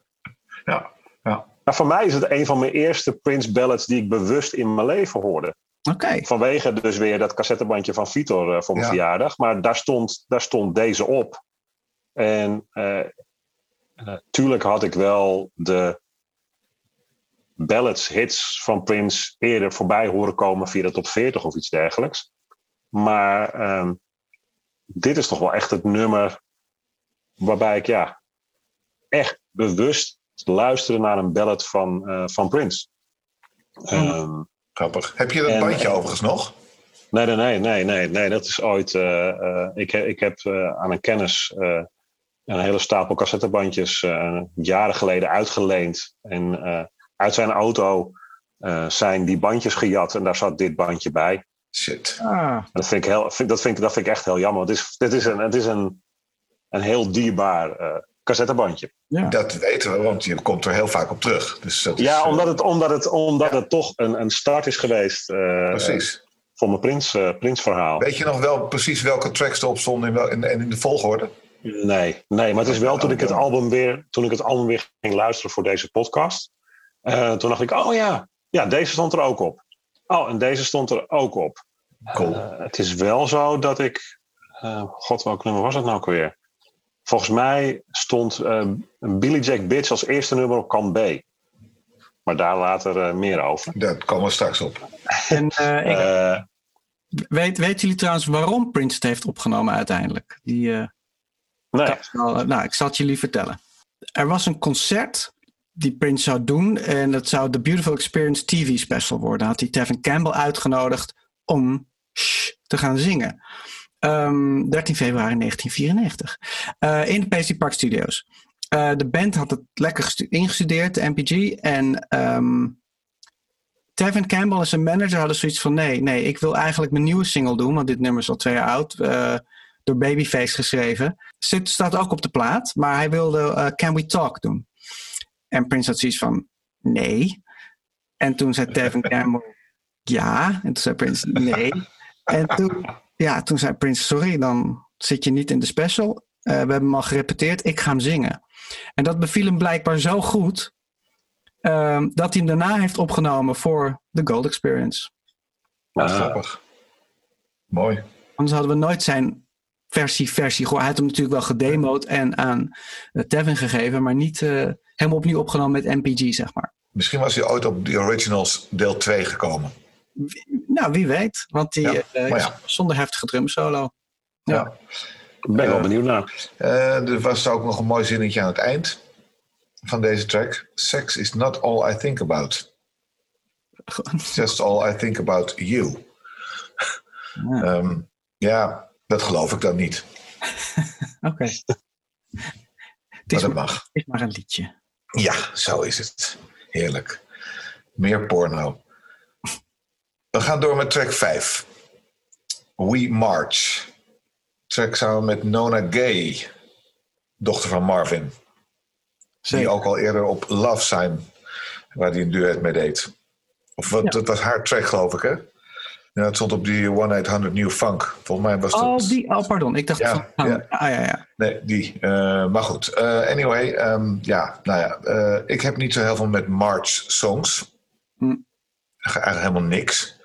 Ja. ja. Nou, voor mij is het een van mijn eerste Prince ballads die ik bewust in mijn leven hoorde. Oké. Vanwege dus weer dat cassettebandje van Vitor eh, voor mijn Ja. verjaardag. Maar daar stond, daar stond deze op. En eh natuurlijk had ik wel de ballads, hits van Prince eerder voorbij horen komen via de top 40 of iets dergelijks. Maar ehm, dit is toch wel echt het nummer waarbij ik ja, echt bewust luisterde naar een ballad van, eh, van Prince. Ehm, Grappig. Heb je dat En- bandje overigens nog? Nee, nee, nee, nee, nee, nee. Dat is ooit. eh, eh, ik, ik heb eh, aan een kennis eh, een hele stapel cassettebandjes eh, jaren geleden uitgeleend. En eh, uit zijn auto eh, zijn die bandjes gejat en daar zat dit bandje bij. Shit. Ah, Dat vind ik, heel, vind, dat vind, ik- dat vind ik echt heel jammer. Het is, dit is een, het is een, een heel dierbaar eh, cassettebandje. ja. Dat weten we, want je komt er heel vaak op terug. Dus dat is, Ja, eh, omdat het, omdat het, omdat het toch een, een start is geweest eh, Precies. voor mijn Prins, eh, Prins verhaal. Weet je nog wel precies welke tracks erop stonden en wel- en in, in de volgorde? Nee, nee, maar het is wel toen ik het album weer, toen ik het album weer ging luisteren voor deze podcast. eh, toen dacht ik, oh ja, ja, deze stond er ook op. Oh, en deze stond er ook op. Cool. Eh, het is wel zo dat ik, eh, god, welk nummer was het nou ook weer? Volgens mij stond eh, Billy Jack Bitch als eerste nummer op kant B. Maar daar later meer over. Daar komen we straks op. En eh, ik, weet, weten jullie trouwens waarom Prince het heeft opgenomen uiteindelijk? Die, eh, nee, dat wel- nou, ik zal het jullie vertellen. Er was een concert die Prince zou doen en dat zou de Beautiful Experience TV special worden. Had hij Tevin Campbell uitgenodigd om te gaan zingen. Ehm, 13 februari 1994. Eh, in de PC Park Studios. Eh, de band had het lekker gestu- ingestudeerd, de MPG. En ehm Tevin Campbell en zijn manager hadden zoiets van: nee, nee, ik wil eigenlijk mijn nieuwe single doen, want dit nummer is al twee jaar oud. eh, door Babyface geschreven. Zit, staat ook op de plaat, maar hij wilde Can We Talk doen. En Prince had zoiets van: nee. En toen zei Tevin Campbell: ja. En toen zei Prince: nee. En toen, ja, toen zei Prince: sorry, dan zit je niet in de special. Eh, we hebben hem al gerepeteerd, ik ga hem zingen. En dat beviel hem blijkbaar zo goed. ehm, dat hij hem daarna heeft opgenomen voor The Gold Experience. Wat Ah. grappig. Mooi. Anders hadden we nooit zijn versie versie gehoord. Hij had hem natuurlijk wel gedemoed en aan eh, Tevin gegeven, maar niet eh, helemaal opnieuw opgenomen met MPG, zeg maar. Misschien was hij ooit op The Originals deel 2 gekomen. Nou, wie weet, want die Ja, eh, ja. zonder heftige drumsolo. Ja. ik ben wel eh, benieuwd naar. Eh, er was ook nog een mooi zinnetje aan het eind van deze track. Sex is not all I think about. Just all I think about you. Ja. Ehm, ja, dat geloof ik dan niet. Oké. Maar dat mag. het is maar een liedje. Ja, zo is het. Heerlijk. Meer porno. We gaan door met track 5. We March. Track samen met Nona Gay, dochter van Marvin. Die ook al eerder op Love Sign, waar hij een duet mee deed. Of wat, Ja. dat was haar track, geloof ik, hè? Ja, het stond op die 1-800 New Funk. Volgens mij was dat... Oh, die, oh, pardon. Ik dacht Ja, van. ja. Ah, ja, ja. Nee, die. Eh, maar goed. Eh, anyway, ehm, ja, nou ja. eh, ik heb niet zo heel veel met March songs. Hm. Eigenlijk helemaal niks.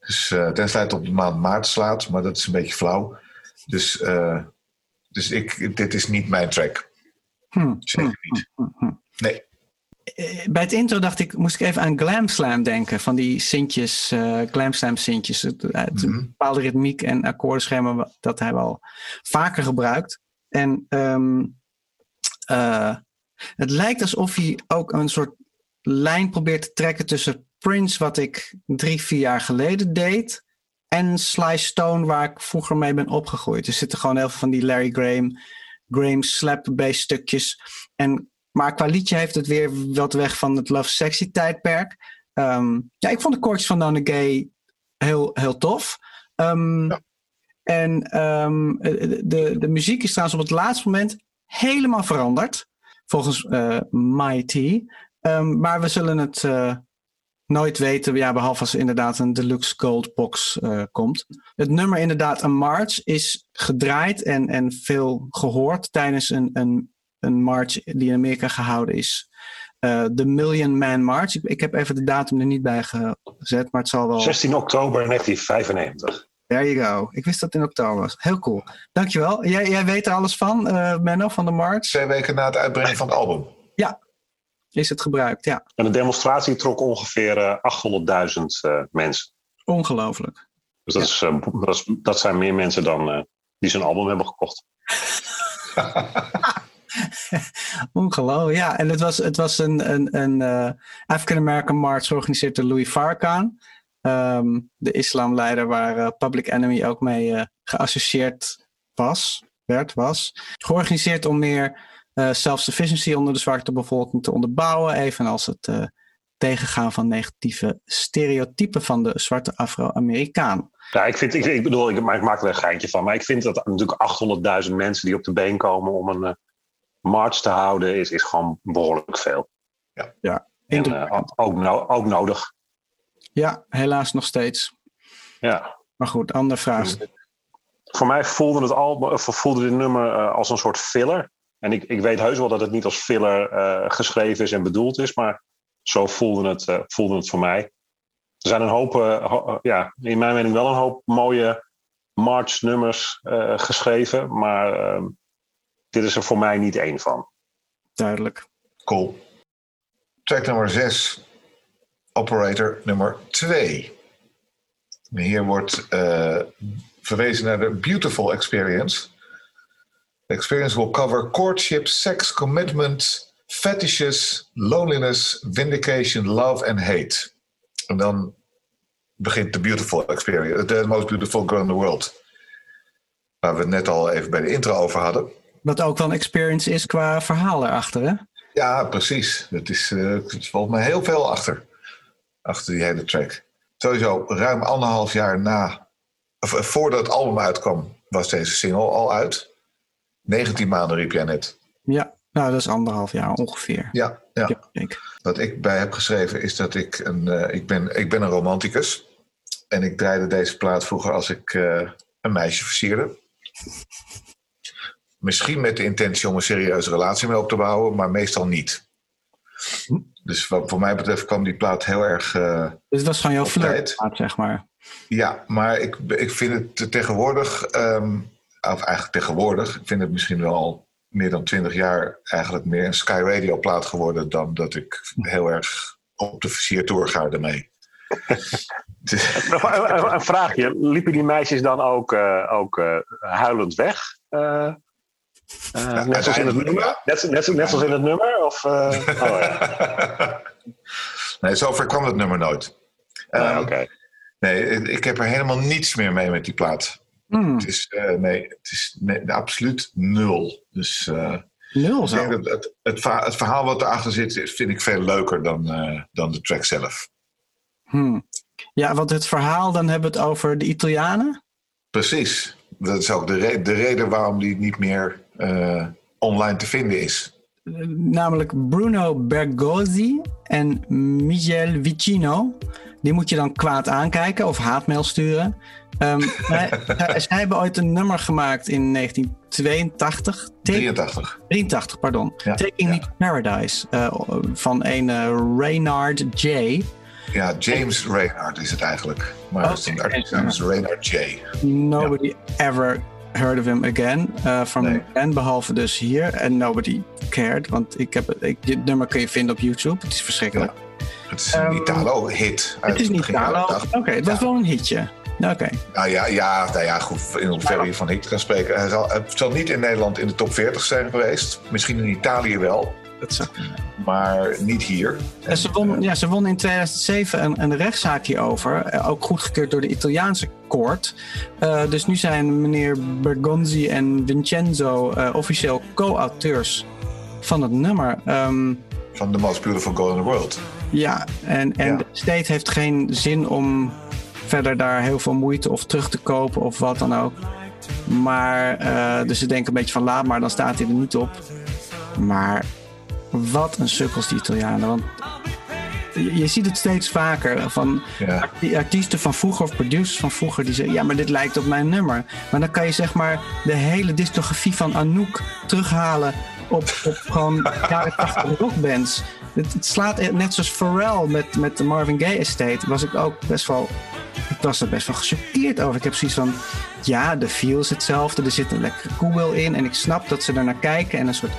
Dus tenzij het op de maand maart slaat, maar dat is een beetje flauw. Dus, eh, dus ik, dit is niet mijn track. Hm, Zeker niet. hm, hm. Nee. Eh, Bij het intro dacht ik, moest ik even aan Glam Slam denken. Van die sintjes, eh Glam Slam sintjes. Het, het Mhm. een bepaalde ritmiek en akkoordenschema wa- dat hij wel vaker gebruikt. En ehm, eh, het lijkt alsof hij ook een soort lijn probeert te trekken tussen Prince, wat ik drie, vier jaar geleden deed. en Sly Stone, waar ik vroeger mee ben opgegroeid. Er zitten gewoon heel veel van die Larry Graham, Graham slap-based stukjes. En, maar qua liedje heeft het weer wat weg van het Love Sexy tijdperk. Ehm, ja, ik vond de koortjes van Nona Gay heel, heel tof. Ehm, Ja. En ehm, de, de muziek is trouwens op het laatste moment helemaal veranderd. Volgens eh Mighty. Maar we zullen het eh, nooit weten. Ja, behalve als er inderdaad een deluxe gold box eh, komt. Het nummer inderdaad, een march, is gedraaid en, en veel gehoord tijdens een, een, een march die in Amerika gehouden is. Eh, De Million Man March. Ik, ik heb even de datum er niet bij gezet, maar het zal wel. 16 oktober 1995. There you go. Ik wist dat het in oktober was. Heel cool. Dankjewel. Jij, jij weet er alles van, eh, Menno, van de march? Twee weken na het uitbrengen van het album. Is het gebruikt? Ja. En de demonstratie trok ongeveer eh, 800.000 eh, mensen. Ongelooflijk. Dus dat, is, dat, is- dat zijn meer mensen dan eh, die zijn album hebben gekocht. Ongelooflijk, ja. En het was, het was een, een, een eh, African American March georganiseerd door Louis Farrakhan. Ehm, de islamleider waar eh, Public Enemy ook mee eh, geassocieerd was, werd, was. Georganiseerd om meer self-sufficiency onder de zwarte bevolking te onderbouwen. Evenals het tegengaan van negatieve stereotypen van de zwarte Afro-Amerikaan. Ja, ik, vind, ik, bedoel, ik, ik maak er een geintje van. Maar ik vind dat natuurlijk 800.000 mensen die op de been komen om een march te houden, is, is gewoon behoorlijk veel. En, Indrukwekkend. eh, ook, no- ook nodig. Ja, helaas nog steeds. Ja. Maar goed, andere vraag. Voor mij voelde het album, of voelde dit nummer eh, als een soort filler. En ik, ik weet heus wel dat het niet als filler eh, geschreven is en bedoeld is, maar zo voelde het, eh, voelde het voor mij. Er zijn een hoop, ho- ja, in mijn mening wel een hoop mooie march-nummers eh, geschreven, maar ehm, dit is er voor mij niet één van. Duidelijk. Cool. Track nummer 6. Operator nummer 2. Hier wordt eh, verwezen naar de Beautiful Experience. The experience will cover courtship, sex, commitment, fetishes, loneliness, vindication, love and hate. En dan begint de Beautiful Experience. The most beautiful girl in the world. Waar we het net al even bij de intro over hadden. Wat ook wel een experience is qua verhaal erachter, hè? Ja, precies. Het is, eh het valt me heel veel achter. Achter die hele track. Sowieso, ruim anderhalf jaar na, of, eh, voordat het album uitkwam, was deze single al uit. 19 maanden riep jij net. Ja, nou dat is anderhalf jaar ongeveer. Ja, ja. Ja, ik. Wat ik bij heb geschreven is dat ik een, eh, ik, ben, ik ben een romanticus. En ik draaide deze plaat vroeger als ik eh, een meisje versierde. Misschien met de intentie om een serieuze relatie mee op te bouwen, maar meestal niet. Dus wat voor mij betreft kwam die plaat heel erg. eh, Dus het was van jouw flirt, zeg maar. ja, maar ik, ik vind het tegenwoordig, ehm, of eigenlijk tegenwoordig, ik vind het misschien wel al meer dan twintig jaar eigenlijk meer een Sky Radio plaat geworden dan dat ik heel erg op de versiertour ga ermee. Het is- Nog een, een- een vraagje. Liepen die meisjes dan ook, eh, ook eh, huilend weg? Eh, eh, net, zoals in het nummer? Net, net, net zoals in het nummer? Of, eh, oh, ja. nee, zover kwam het nummer nooit. Ah, Ehm, Oké. Nee, ik heb er helemaal niets meer mee met die plaat. Hmm, Het is, eh, nee, het is nee, absoluut nul. Dus eh, nul zo. het, het, het verhaal wat erachter zit, vind ik veel leuker dan, eh, dan de track zelf. Hmm. Ja, want het verhaal, dan hebben we het over de Italianen. Precies. Dat is ook de, re- de reden waarom die niet meer eh, online te vinden is. Namelijk Bruno Bergozzi en Miguel Vicino. Die moet je dan kwaad aankijken of haatmail sturen. Ehm, zij, hebben ooit een nummer gemaakt in 1982. Take- 83. 83, pardon. Ja, Taking Me to Paradise. eh, van een eh, Reynard J. Ja, James Reynard is het eigenlijk. Maar zijn artiestnaam is Reynard J. Nobody ever heard of him again. eh from Nee. en behalve dus hier. En nobody cared. Want ik heb, het- ik, dit nummer kun je vinden op YouTube. Het is verschrikkelijk. Het is een Ehm, Italo-hit. uit het is niet Italo. 80. Oké, het was Ja. wel een hitje. Oké. Nou ja, ja, nou ja, goed. In hoeverre je van hit kan spreken. Hij zal, het zal niet in Nederland in de top 40 zijn geweest. Misschien in Italië wel. Dat maar niet hier. En ze, won, ja, ze won in 2007 een, een rechtszaak hierover. eh, Ook goedgekeurd door de Italiaanse koord. Eh, dus nu zijn meneer Bergonzi en Vincenzo eh, officieel co-auteurs van het nummer. Ehm, Van The Most Beautiful Girl in the World. ja, en, en Ja. de state heeft geen zin om verder daar heel veel moeite of terug te kopen of wat dan ook. Maar, eh, dus ze denken een beetje van laat maar, dan staat hij er niet op. Maar wat een sukkels die Italianen. Want je, je ziet het steeds vaker van Ja. artiesten van vroeger of producers van vroeger die zeggen: Ja, maar dit lijkt op mijn nummer. Maar dan kan je zeg maar de hele discografie van Anouk terughalen op, op gewoon jaren 80 rockbands. Het, het slaat e- net zoals Pharrell met, met de Marvin Gaye Estate. Was ik ook best wel. Ik was er best wel gechoqueerd over. Ik heb zoiets van. Ja, de feel is hetzelfde. Er zit een lekkere koebel in. En ik snap dat ze er naar kijken en een soort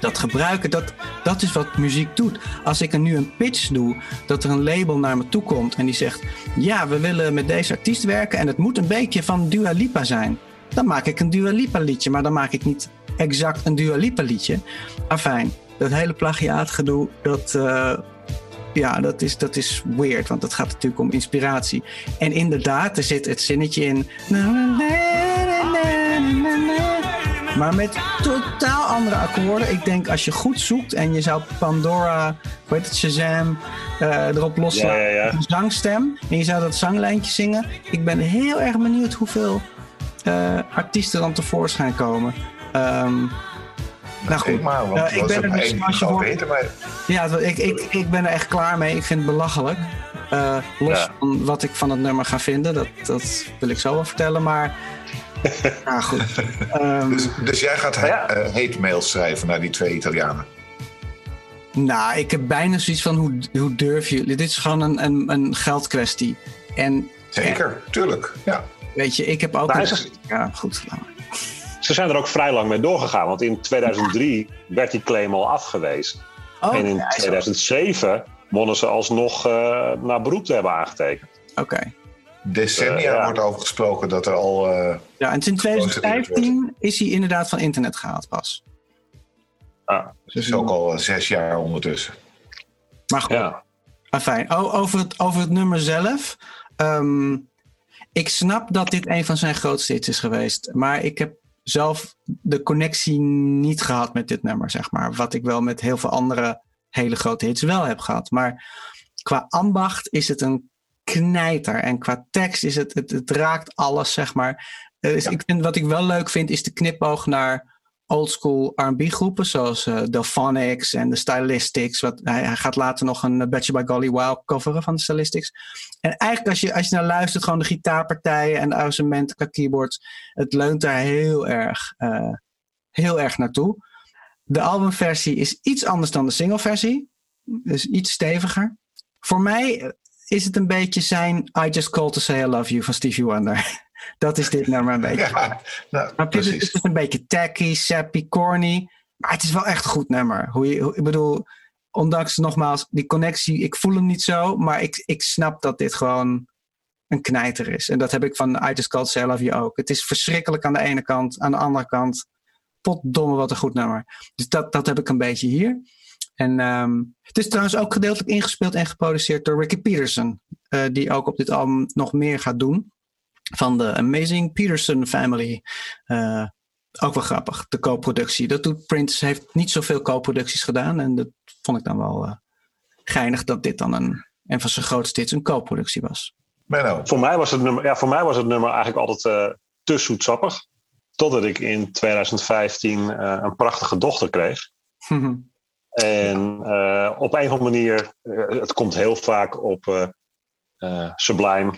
dat gebruiken, dat, dat is wat muziek doet. Als ik er nu een pitch doe, dat er een label naar me toe komt en die zegt: Ja, we willen met deze artiest werken en het moet een beetje van Dua Lipa zijn. Dan maak ik een Dua Lipa liedje, maar dan maak ik niet exact een Dua Lipa liedje. Afijn, dat hele plagiaatgedoe, dat, eh, ja, dat, is, dat is weird, want het gaat natuurlijk om inspiratie. En inderdaad, er zit het zinnetje in. Maar met totaal andere akkoorden. Ik denk als je goed zoekt en je zou Pandora, hoe heet het, Shazam, eh, erop loslaten. Ja, ja, ja. met Een zangstem. En je zou dat zanglijntje zingen. Ik ben heel erg benieuwd hoeveel eh, artiesten dan tevoorschijn komen. Ehm, nou goed, Eén maar, want Eh, ik ben er dus als je hoort- ja, ik, ik, ik ben er echt klaar mee. Ik vind het belachelijk. Los Ja. van wat ik van het nummer ga vinden, dat, dat wil ik zo wel vertellen. Maar, ja, goed. Ehm, Dus, dus jij gaat Ja. eh, hate mails schrijven naar die twee Italianen. nou, ik heb bijna zoiets van: hoe, hoe durf je? Dit is gewoon een, een, een geldkwestie. En Zeker, tuurlijk. Ja. weet je, ik heb ook. Nou, een- is het- ja, goed. Ze zijn er ook vrij lang mee doorgegaan. Want in 2003 werd die claim al afgewezen. Oh, en in ja, is wel- 2007 wonnen ze alsnog eh naar beroep te hebben aangetekend. Oké. Decennia Eh, ja. wordt over gesproken dat er al... eh, Ja, en sinds 2015 is hij inderdaad van internet gehaald pas. Ah, het is ook al eh, zes jaar ondertussen. Maar goed. ja. Ah, fijn. Oh, over, het, over het nummer zelf. Ehm, ik snap dat dit een van zijn grootste hits is geweest. Maar ik heb zelf de connectie niet gehad met dit nummer, zeg maar. Wat ik wel met heel veel andere hele grote hits wel heb gehad. Maar qua ambacht is het een knijter. En qua tekst is het, het, het raakt alles, zeg maar. Dus ik vind, wat ik wel leuk vind, is de knipoog naar oldschool R&B groepen. Zoals eh Delphonics en de Stylistics. Wat, hij, hij gaat later nog een eh, Betcha by Golly Wow coveren van de Stylistics. En eigenlijk als je, als je naar luistert, gewoon de gitaarpartijen en de arrangementen qua keyboards. Het leunt daar heel erg, heel erg naartoe. De albumversie is iets anders dan de singleversie. Dus iets steviger. Voor mij is het een beetje zijn I Just Called To Say I Love You van Stevie Wonder. Dat is dit nummer een beetje. Ja, nou, Maar het is, precies. het is een beetje tacky, sappy, corny. Maar het is wel echt een goed nummer. Hoe je, ik bedoel, ondanks nogmaals die connectie, ik voel hem niet zo. Maar ik, ik snap dat dit gewoon een knijter is. En dat heb ik van I Just Called Say I Love You ook. Het is verschrikkelijk aan de ene kant. Aan de andere kant, potdomme wat een goed nummer. Dus dat, dat heb ik een beetje hier. En ehm, het is trouwens ook gedeeltelijk ingespeeld en geproduceerd door Ricky Peterson. eh, die ook op dit album nog meer gaat doen. Van de Amazing Peterson Family. Eh, ook wel grappig, de co-productie. Dat doet Prince, heeft niet zoveel co-producties gedaan. En dat vond ik dan wel eh, geinig dat dit dan een, een van zijn grootste hits een co-productie was. Menno, Voor, mij was het nummer, ja, voor mij was het nummer eigenlijk altijd eh, te zoetsappig. Totdat ik in 2015 eh, een prachtige dochter kreeg. En eh, op een of andere manier, eh, het komt heel vaak op eh, Sublime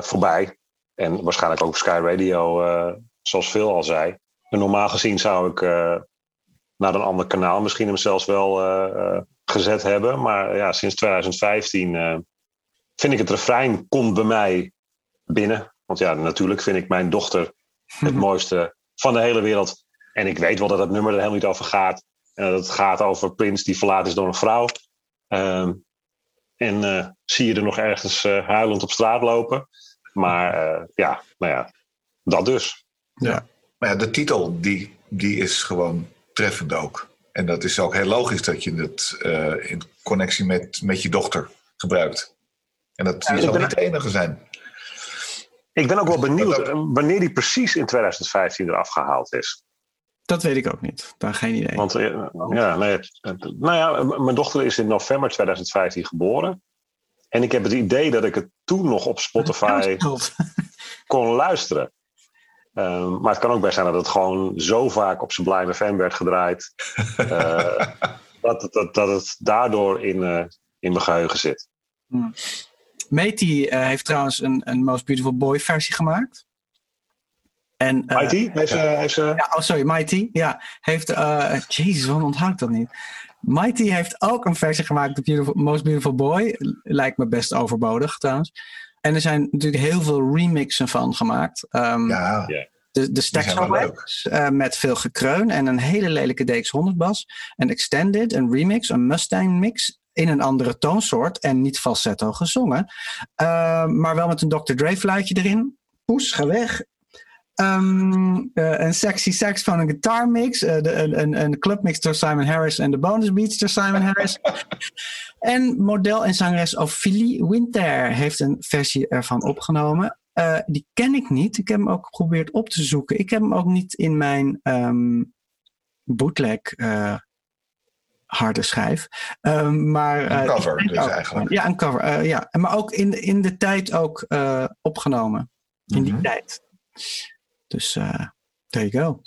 voorbij. En waarschijnlijk ook op Sky Radio, zoals Phil al zei. En normaal gezien zou ik naar een ander kanaal misschien hem zelfs wel gezet hebben. Maar ja, sinds 2015 eh, vind ik het refrein komt bij mij binnen. Want ja, natuurlijk vind ik mijn dochter het mooiste van de hele wereld. En ik weet wel dat het nummer er helemaal niet over gaat. En dat het gaat over Prins die verlaten is door een vrouw. Ehm, en eh, zie je er nog ergens eh, huilend op straat lopen. Maar eh, ja, nou ja, dat dus. maar ja, de titel die, die is gewoon treffend ook. En dat is ook heel logisch dat je het eh, in connectie met, met je dochter gebruikt. En dat ik zal ben- niet de enige zijn. Ik ben ook wel benieuwd wanneer die precies in 2015 eraf gehaald is. Dat weet ik ook niet. Daar geen idee. Want eh, ja, nee, nou ja, mijn dochter is in november 2015 geboren. En ik heb het idee dat ik het toen nog op Spotify kon luisteren. Ehm, maar het kan ook best zijn dat het gewoon zo vaak op Sublime FM werd gedraaid. eh, dat, het- dat, dat het daardoor in, eh, in mijn geheugen zit. Matey eh, heeft trouwens een, een Most Beautiful Boy versie gemaakt. En, eh, IT? Heeft heeft ze, Ja, oh sorry, Mighty. Ja, heeft. eh Jezus, waarom onthoud ik dat niet? Mighty heeft ook een versie gemaakt, The Beautiful, Most Beautiful Boy. Lijkt me best overbodig trouwens. En er zijn natuurlijk heel veel remixen van gemaakt. Ehm, Ja, de, de Stax eh, met veel gekreun en een hele lelijke DX100 bas. Een extended, een remix, een Mustang mix in een andere toonsoort en niet falsetto gezongen. Eh, maar wel met een Dr. Dre fluitje erin. Poes, ga weg. Ehm, eh, een sexy sax van een guitar mix. eh, de, een, een, een clubmix door Simon Harris en de bonus beats door Simon Harris. en model en zangeres Ophelie Winter heeft een versie ervan opgenomen. Eh, die ken ik niet. Ik heb hem ook geprobeerd op te zoeken. Ik heb hem ook niet in mijn ehm, bootleg harde schijf. Ehm, maar, Een cover dus eigenlijk. Ja, een cover. ja. Maar ook in, in de tijd ook opgenomen. In die Mhm. tijd. Dus eh there you go.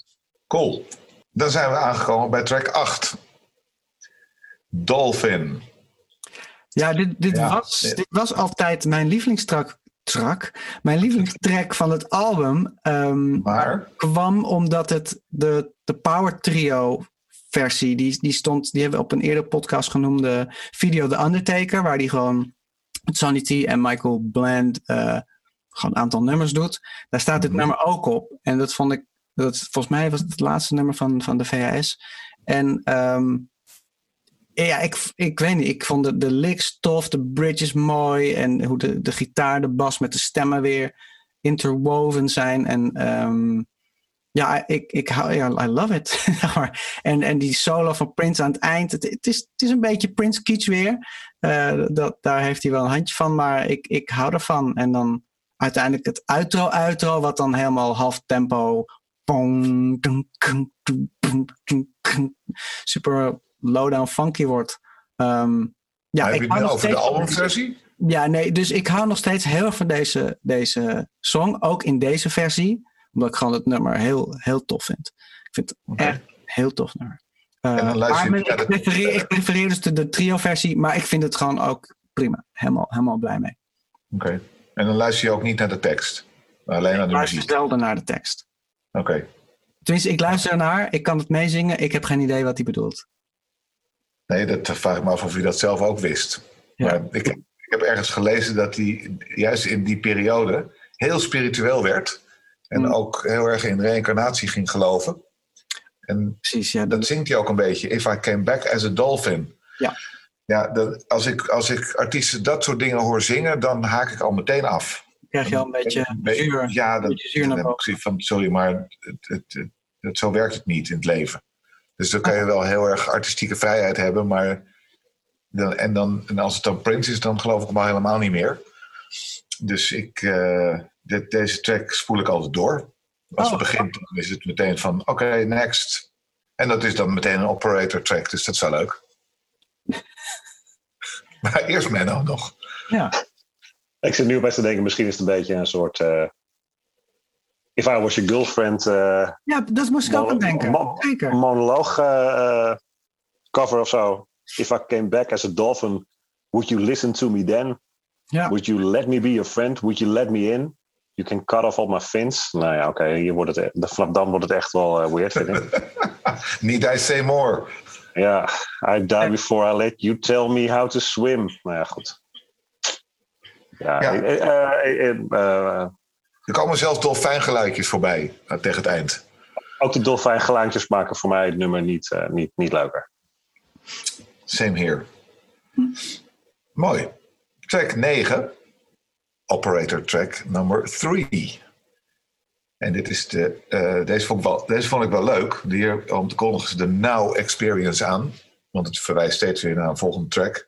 cool. Dan zijn we aangekomen bij track 8. Dolphin. Ja, dit, dit, Ja. Was, dit was altijd mijn lievelingstrak. Trak, mijn lievelingstrack van het album. ehm, Maar, kwam omdat het de, de Power Trio versie, die, die stond, die hebben we op een eerder podcast genoemde video The Undertaker, waar die gewoon T en Michael Bland eh, gewoon een aantal nummers doet. Daar staat dit Mhm. nummer ook op. En dat vond ik, dat, volgens mij was het het laatste nummer van, van de VHS. En ehm, ja, ik, ik weet niet, ik vond de, de licks tof, de bridges mooi en hoe de, de gitaar, de bas met de stemmen weer interwoven zijn. En ehm, ja, ik, ik hou, ja, I love it. en, en die solo van Prince aan het eind, het, het, is, het is een beetje Prince Kitsch weer. Eh, dat, daar heeft hij wel een handje van, maar ik, ik hou ervan. En dan uiteindelijk het outro-outro, wat dan helemaal half tempo. Super low-down funky wordt. Ehm, ja, heb ik je hou het over de albumversie? ja, nee, dus ik hou nog steeds heel erg van deze, deze song. Ook in deze versie. Omdat ik gewoon het nummer heel, heel tof vind. Ik vind het echt heel tof nummer. Eh, En dan luister je maar niet naar ik, prefereer, ik prefereer dus de, de trio-versie. Maar ik vind het gewoon ook prima. Helemaal, helemaal blij mee. Oké. En dan luister je ook niet naar de tekst, maar alleen naar Ik de luister muziek. zelden naar de tekst. Oké. Tenminste, ik luister ernaar. Ik kan het meezingen. Ik heb geen idee wat hij bedoelt. Nee, dat vraag ik me af of je dat zelf ook wist. Ja. Maar ik, ik heb ergens gelezen dat hij juist in die periode heel spiritueel werd. En Hmm. ook heel erg in reïncarnatie ging geloven. En Precies, ja. dat zingt hij ook een beetje. If I came back as a dolphin. Ja. Ja, dat, als, ik, als ik artiesten dat soort dingen hoor zingen, dan haak ik al meteen af. krijg je al een beetje Be- zuur. Ja, dat, beetje zuur dan heb ik zoiets van, sorry, maar het, het, het, zo werkt het niet in het leven. Dus dan kan je wel heel erg artistieke vrijheid hebben, maar dan, en, dan, en als het dan Prince is, dan geloof ik hem al helemaal niet meer. Dus ik, eh, dit, deze track spoel ik altijd door. Als Oh. het begint, dan is het meteen van, oké, next. En dat is dan meteen een operator track, dus dat is wel leuk. Maar eerst Menno nog. Ja. Ik zit nu best te denken, misschien is het een beetje een soort... eh, If I Was Your Girlfriend eh, ja, dat moest ik ook aan denken. Mo- Zeker. monoloog eh, cover of zo. If I came back as a dolphin, would you listen to me then? Ja. Would you let me be your friend? Would you let me in? You can cut off all my fins. Nou ja, oké, hier wordt het, vanaf dan wordt het echt wel weird, vind ik. Need I say more? Ja, I die before I let you tell me how to swim. Nou ja, goed. Ja, Ja. eh, eh, Er komen zelfs dolfijngeluidjes voorbij tegen het eind. ook de dolfijn geluidjes maken voor mij het nummer niet, niet, niet leuker. Same here. Mooi. Track 9. Operator track number 3. En dit is de, eh, deze, vond ik wel, deze vond ik wel leuk. Hier om te kondigen ze de Now Experience aan. Want het verwijst steeds weer naar een volgende track.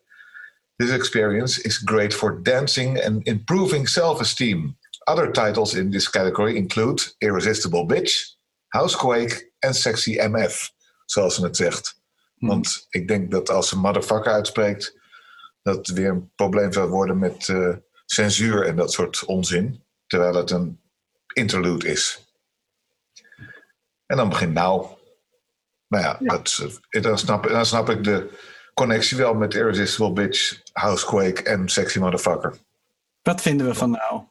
This experience is great for dancing and improving self-esteem. Other titles in this category include Irresistible Bitch, Housequake en Sexy MF, zoals ze het zegt. Want ik denk dat als ze motherfucker uitspreekt, dat het weer een probleem zou worden met eh, censuur en dat soort onzin. Terwijl het een interlude is. En dan begint nou. Nou ja, Dat, eh, dan, snap, dan snap ik de connectie wel met Irresistible Bitch, Housequake en Sexy Motherfucker. Wat vinden we van nou?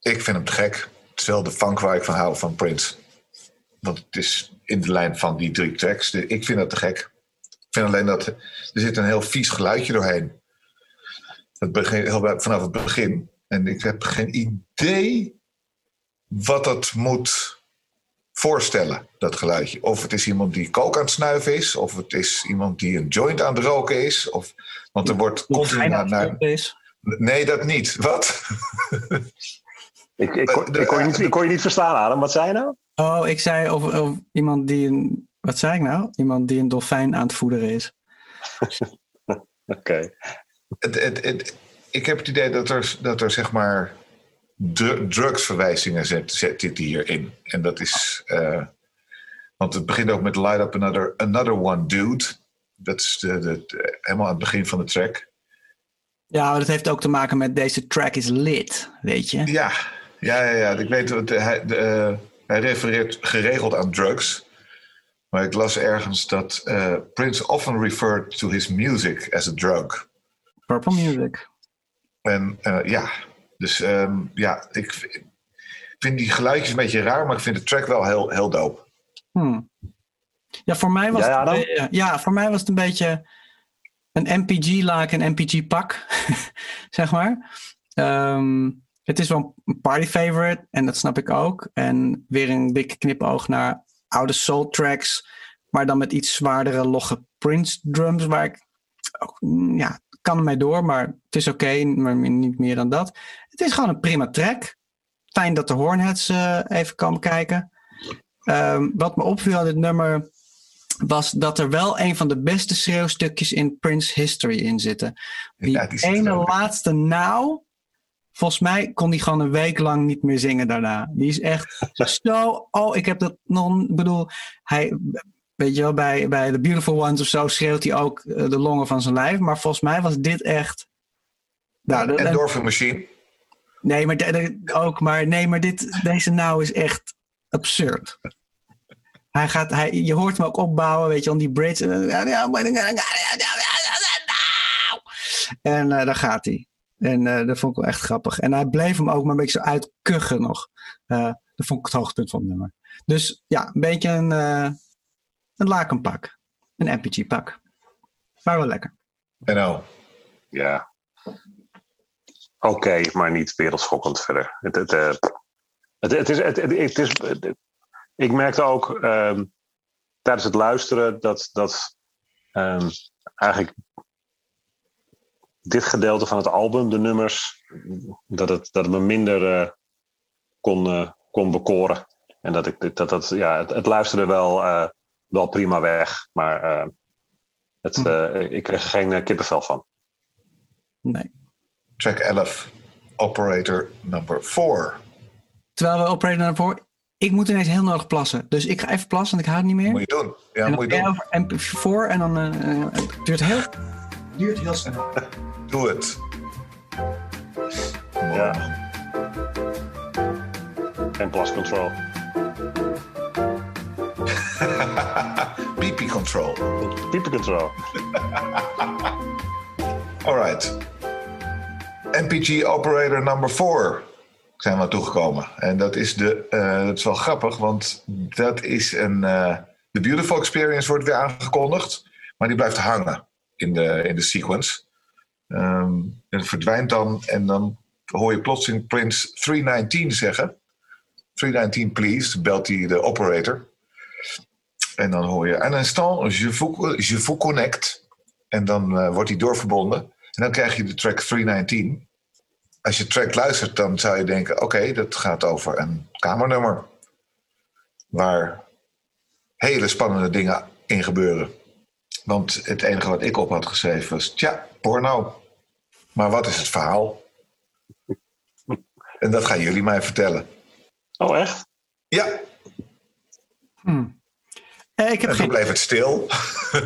Ik vind hem te gek. Het is wel de funk waar ik van hou van Prince. Want het is in de lijn van die drie tracks. Ik vind dat te gek. Ik vind alleen dat er zit een heel vies geluidje doorheen. Het begin, heel, vanaf het begin. En ik heb geen idee wat dat moet voorstellen, dat geluidje. Of het is iemand die kook aan het snuiven is. Of het is iemand die een joint aan het roken is. Of, want er wordt continu naar... naar Is. nee, dat niet. Wat? Ik, ik, kon- ik, kon je niet, ik kon je niet verstaan, Adam. Wat zei je nou? Oh, ik zei over, over iemand die een. Wat zei ik nou? Iemand die een dolfijn aan het voederen is. Oké. het, het, het- ik heb het idee dat er, dat er zeg maar dru- drugsverwijzingen zit, zit dit hierin. En dat is. eh, want het begint ook met Light Up Another, another One Dude. Dat is de, de, de- helemaal aan het begin van de track. Ja, maar dat heeft ook te maken met deze track is lit, weet je? Ja, ja, ja, ja. Ik weet dat hij, de, eh, hij refereert geregeld aan drugs. Maar ik las ergens dat eh, Prince often referred to his music as a drug. Purple Music. En ja, dus ehm, ja, ik vind die geluidjes een beetje raar, maar ik vind de track wel heel, heel dope. Hmm. Ja, voor mij was Jij, het, Adam? een beetje- ja, voor mij was het een beetje een MPG-laak en MPG-pak, zeg maar. Ehm, het is wel een party favorite en dat snap ik ook. En weer een dikke knipoog naar oude soul tracks, maar dan met iets zwaardere logge Prince drums, waar ik ook, mm, ja, kan ermee door, maar het is oké, maar niet meer dan dat. Het is gewoon een prima track. Fijn dat de Hornets eh, even komen kijken. Ehm, wat me opviel aan dit nummer was dat er wel een van de beste schreeuwstukjes in Prince History in zitten. Die, Ja, ene laatste nou, volgens mij kon die gewoon een week lang niet meer zingen daarna. Die is echt zo, oh ik heb dat nog, bedoel, hij, weet je wel, bij, bij The Beautiful Ones of zo schreeuwt hij ook eh, de longen van zijn lijf. Maar volgens mij was dit echt... Nou, Endorphin Machine. Nee, maar ook, maar nee, maar dit, deze nou is echt absurd. Hij gaat, hij, je hoort hem ook opbouwen, weet je, aan die bridge. En daar gaat hij. En eh, dat vond ik wel echt grappig. En hij bleef hem ook maar een beetje zo uitkuchen nog. Eh, dat vond ik het hoogtepunt van het nummer. Dus ja, een beetje een, eh een lakenpak. Een MPG-pak. Maar wel lekker. En nou, Ja. Oké, maar niet wereldschokkend verder. Het, het, eh, het, het is, het, is, ik merkte ook ehm, tijdens het luisteren dat, dat ehm, eigenlijk dit gedeelte van het album, de nummers, dat het, dat het me minder eh, kon, eh, kon bekoren. En dat ik dat, dat ja, het, het luisterde wel, wel prima weg, maar het, eh, ik kreeg er geen kippenvel van. Nee. Track 11, Operator number 4. Terwijl we operaten naar voren. Ik moet ineens heel nodig plassen. Dus ik ga even plassen, want ik het niet meer. Moet je doen. Ja, en moet je doen. over MP4 en dan eh, eh, het duurt heel, duurt heel snel. Doe het. Ja. En plus control. BP control. People control. Alright. MPG Operator number 4 zijn we toegekomen. En dat is, de, eh, dat is wel grappig, want dat is een. eh The Beautiful Experience wordt weer aangekondigd, maar die blijft hangen in de, in de sequence. Ehm, en het verdwijnt dan en dan hoor je plotseling Prince 319 zeggen. 319 please, belt hij de operator. En dan hoor je un instant, je vous, je connect. En dan eh, wordt hij doorverbonden. En dan krijg je de track 319. als je track luistert, dan zou je denken: oké, dat gaat over een kamernummer. Waar hele spannende dingen in gebeuren. Want het enige wat ik op had geschreven was: tja, porno. Maar wat is het verhaal? En dat gaan jullie mij vertellen. Oh, echt? Ja, Eh, ik, heb en toen geen, bleef het stil.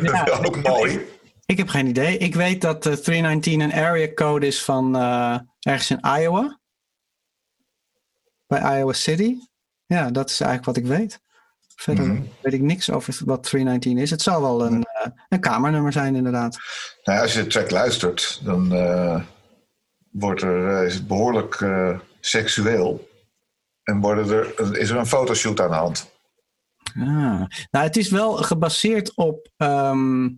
Ja, Ook ik heb- mooi. Ik heb geen idee. Ik weet dat eh 319 een area code is van eh, ergens in Iowa. Bij Iowa City. Ja, dat is eigenlijk wat ik weet. Verder Mhm. weet ik niks over wat 319 is. Het zal wel een, eh, een kamernummer zijn, inderdaad. Nou, als je de track luistert, dan wordt er, is het behoorlijk eh, seksueel. En worden er, is er een fotoshoot aan de hand. Ah. Nou, het is wel gebaseerd op. ehm eh, eh,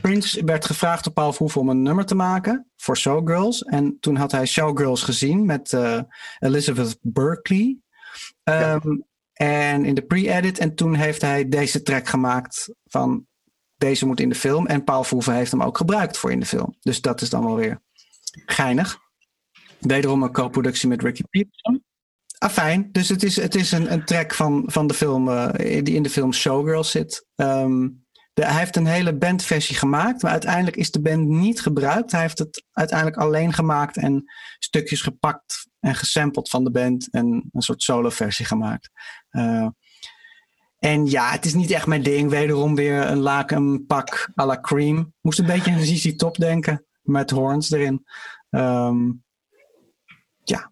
Prince werd gevraagd op Paul Verhoeven om een nummer te maken voor Showgirls. En toen had hij Showgirls gezien met eh, Elizabeth Berkley. Ehm, En in de pre-edit. En toen heeft hij deze track gemaakt van deze moet in de film. En Paul Verhoeven heeft hem ook gebruikt voor in de film. Dus dat is dan wel weer geinig. Wederom een co-productie met Ricky Peterson. Afijn, dus het is, het is een, een track van, van de film eh, die in de film Showgirls zit. Ehm, de, hij heeft een hele bandversie gemaakt, maar uiteindelijk is de band niet gebruikt. Hij heeft het uiteindelijk alleen gemaakt en stukjes gepakt en gesampled van de band en een soort solo-versie gemaakt. Eh, en ja, het is niet echt mijn ding. Wederom weer een lakenpak à la Cream. Moest een beetje aan ZZ Top denken, met horns erin. Ehm, ja,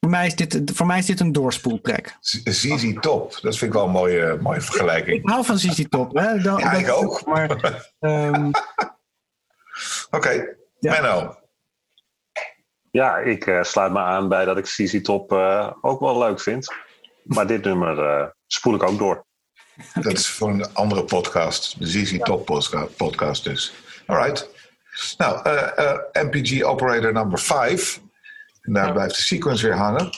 voor mij, is dit, voor mij is dit een doorspoeltrek. Z- ZZ Top, dat vind ik wel een mooie, mooie vergelijking. Ik hou van ZZ Top. Hè? Dan, Ja, dat- ik ook. Maar, ehm, Oké, Ja. Menno. Ja, ik eh, sluit me aan bij dat ik CC Top eh, ook wel leuk vind. Maar dit nummer eh, spoel ik ook door. Dat is voor een andere podcast. De ZZ Top podcast dus. Alright. Nou, eh, eh, MPG Operator number 5. En daar blijft de sequence weer hangen.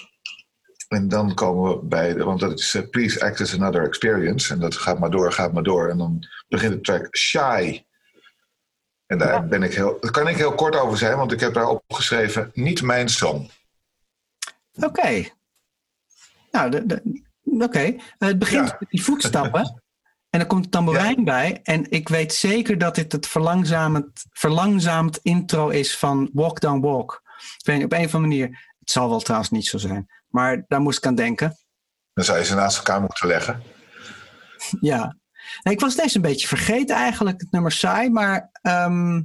En dan komen we bij, de, want dat is eh, Please Act as Another Experience. En dat gaat maar door, gaat maar door. En dan begint de track Shy. En daar ben ik heel, daar kan ik heel kort over zijn, want ik heb daar opgeschreven: niet mijn song. Oké. Nou, de, de- oké. Eh, het begint Ja. met die voetstappen. En dan komt de tamboerijn bij. En ik weet zeker dat dit het verlangzamend, verlangzaamd intro is van Walk Down Walk. Ik weet niet, op een of andere manier. Het zal wel trouwens niet zo zijn. Maar daar moest ik aan denken. Dan zou je ze naast elkaar moeten leggen. Ja. Nee, ik was deze een beetje vergeten eigenlijk, het nummer saai. Maar ehm,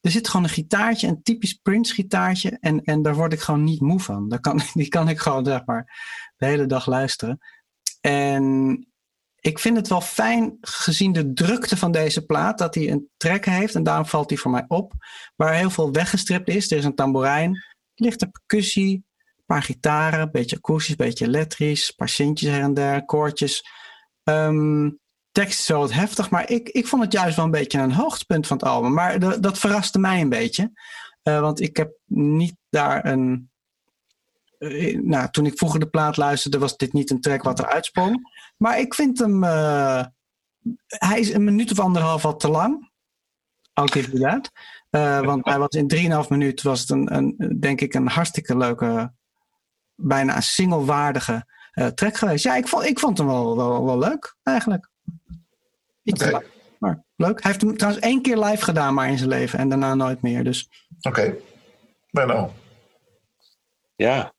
er zit gewoon een gitaartje, een typisch Prince gitaartje. En, en daar word ik gewoon niet moe van. Daar kan, die kan ik gewoon zeg maar de hele dag luisteren. En ik vind het wel fijn gezien de drukte van deze plaat. Dat hij een track heeft. En daarom valt hij voor mij op. Waar heel veel weggestript is. Er is een tamboerijn. Lichte percussie. Een paar gitaren. Een beetje akoestisch. Een beetje elektrisch. Een paar sintjes her en der. Koortjes. Ehm, tekst is wel wat heftig, maar ik, ik vond het juist wel een beetje een hoogtepunt van het album. Maar dat verraste mij een beetje. Eh, want ik heb niet daar een. Eh, nou, toen ik vroeger de plaat luisterde, was dit niet een track wat er uitsprong. Maar ik vind hem. eh, hij is een minuut of anderhalf wat te lang. I'll give you that. Eh, want hij was in 3,5 minuut was het een, een, denk ik, een hartstikke leuke, bijna een singlewaardige eh track geweest. Ja, ik vond, ik vond hem wel, wel, wel leuk, eigenlijk. Iets Oké. lang, maar leuk. Hij heeft hem trouwens één keer live gedaan, maar in zijn leven. En daarna nooit meer. Dus Oké. Menno. Ja,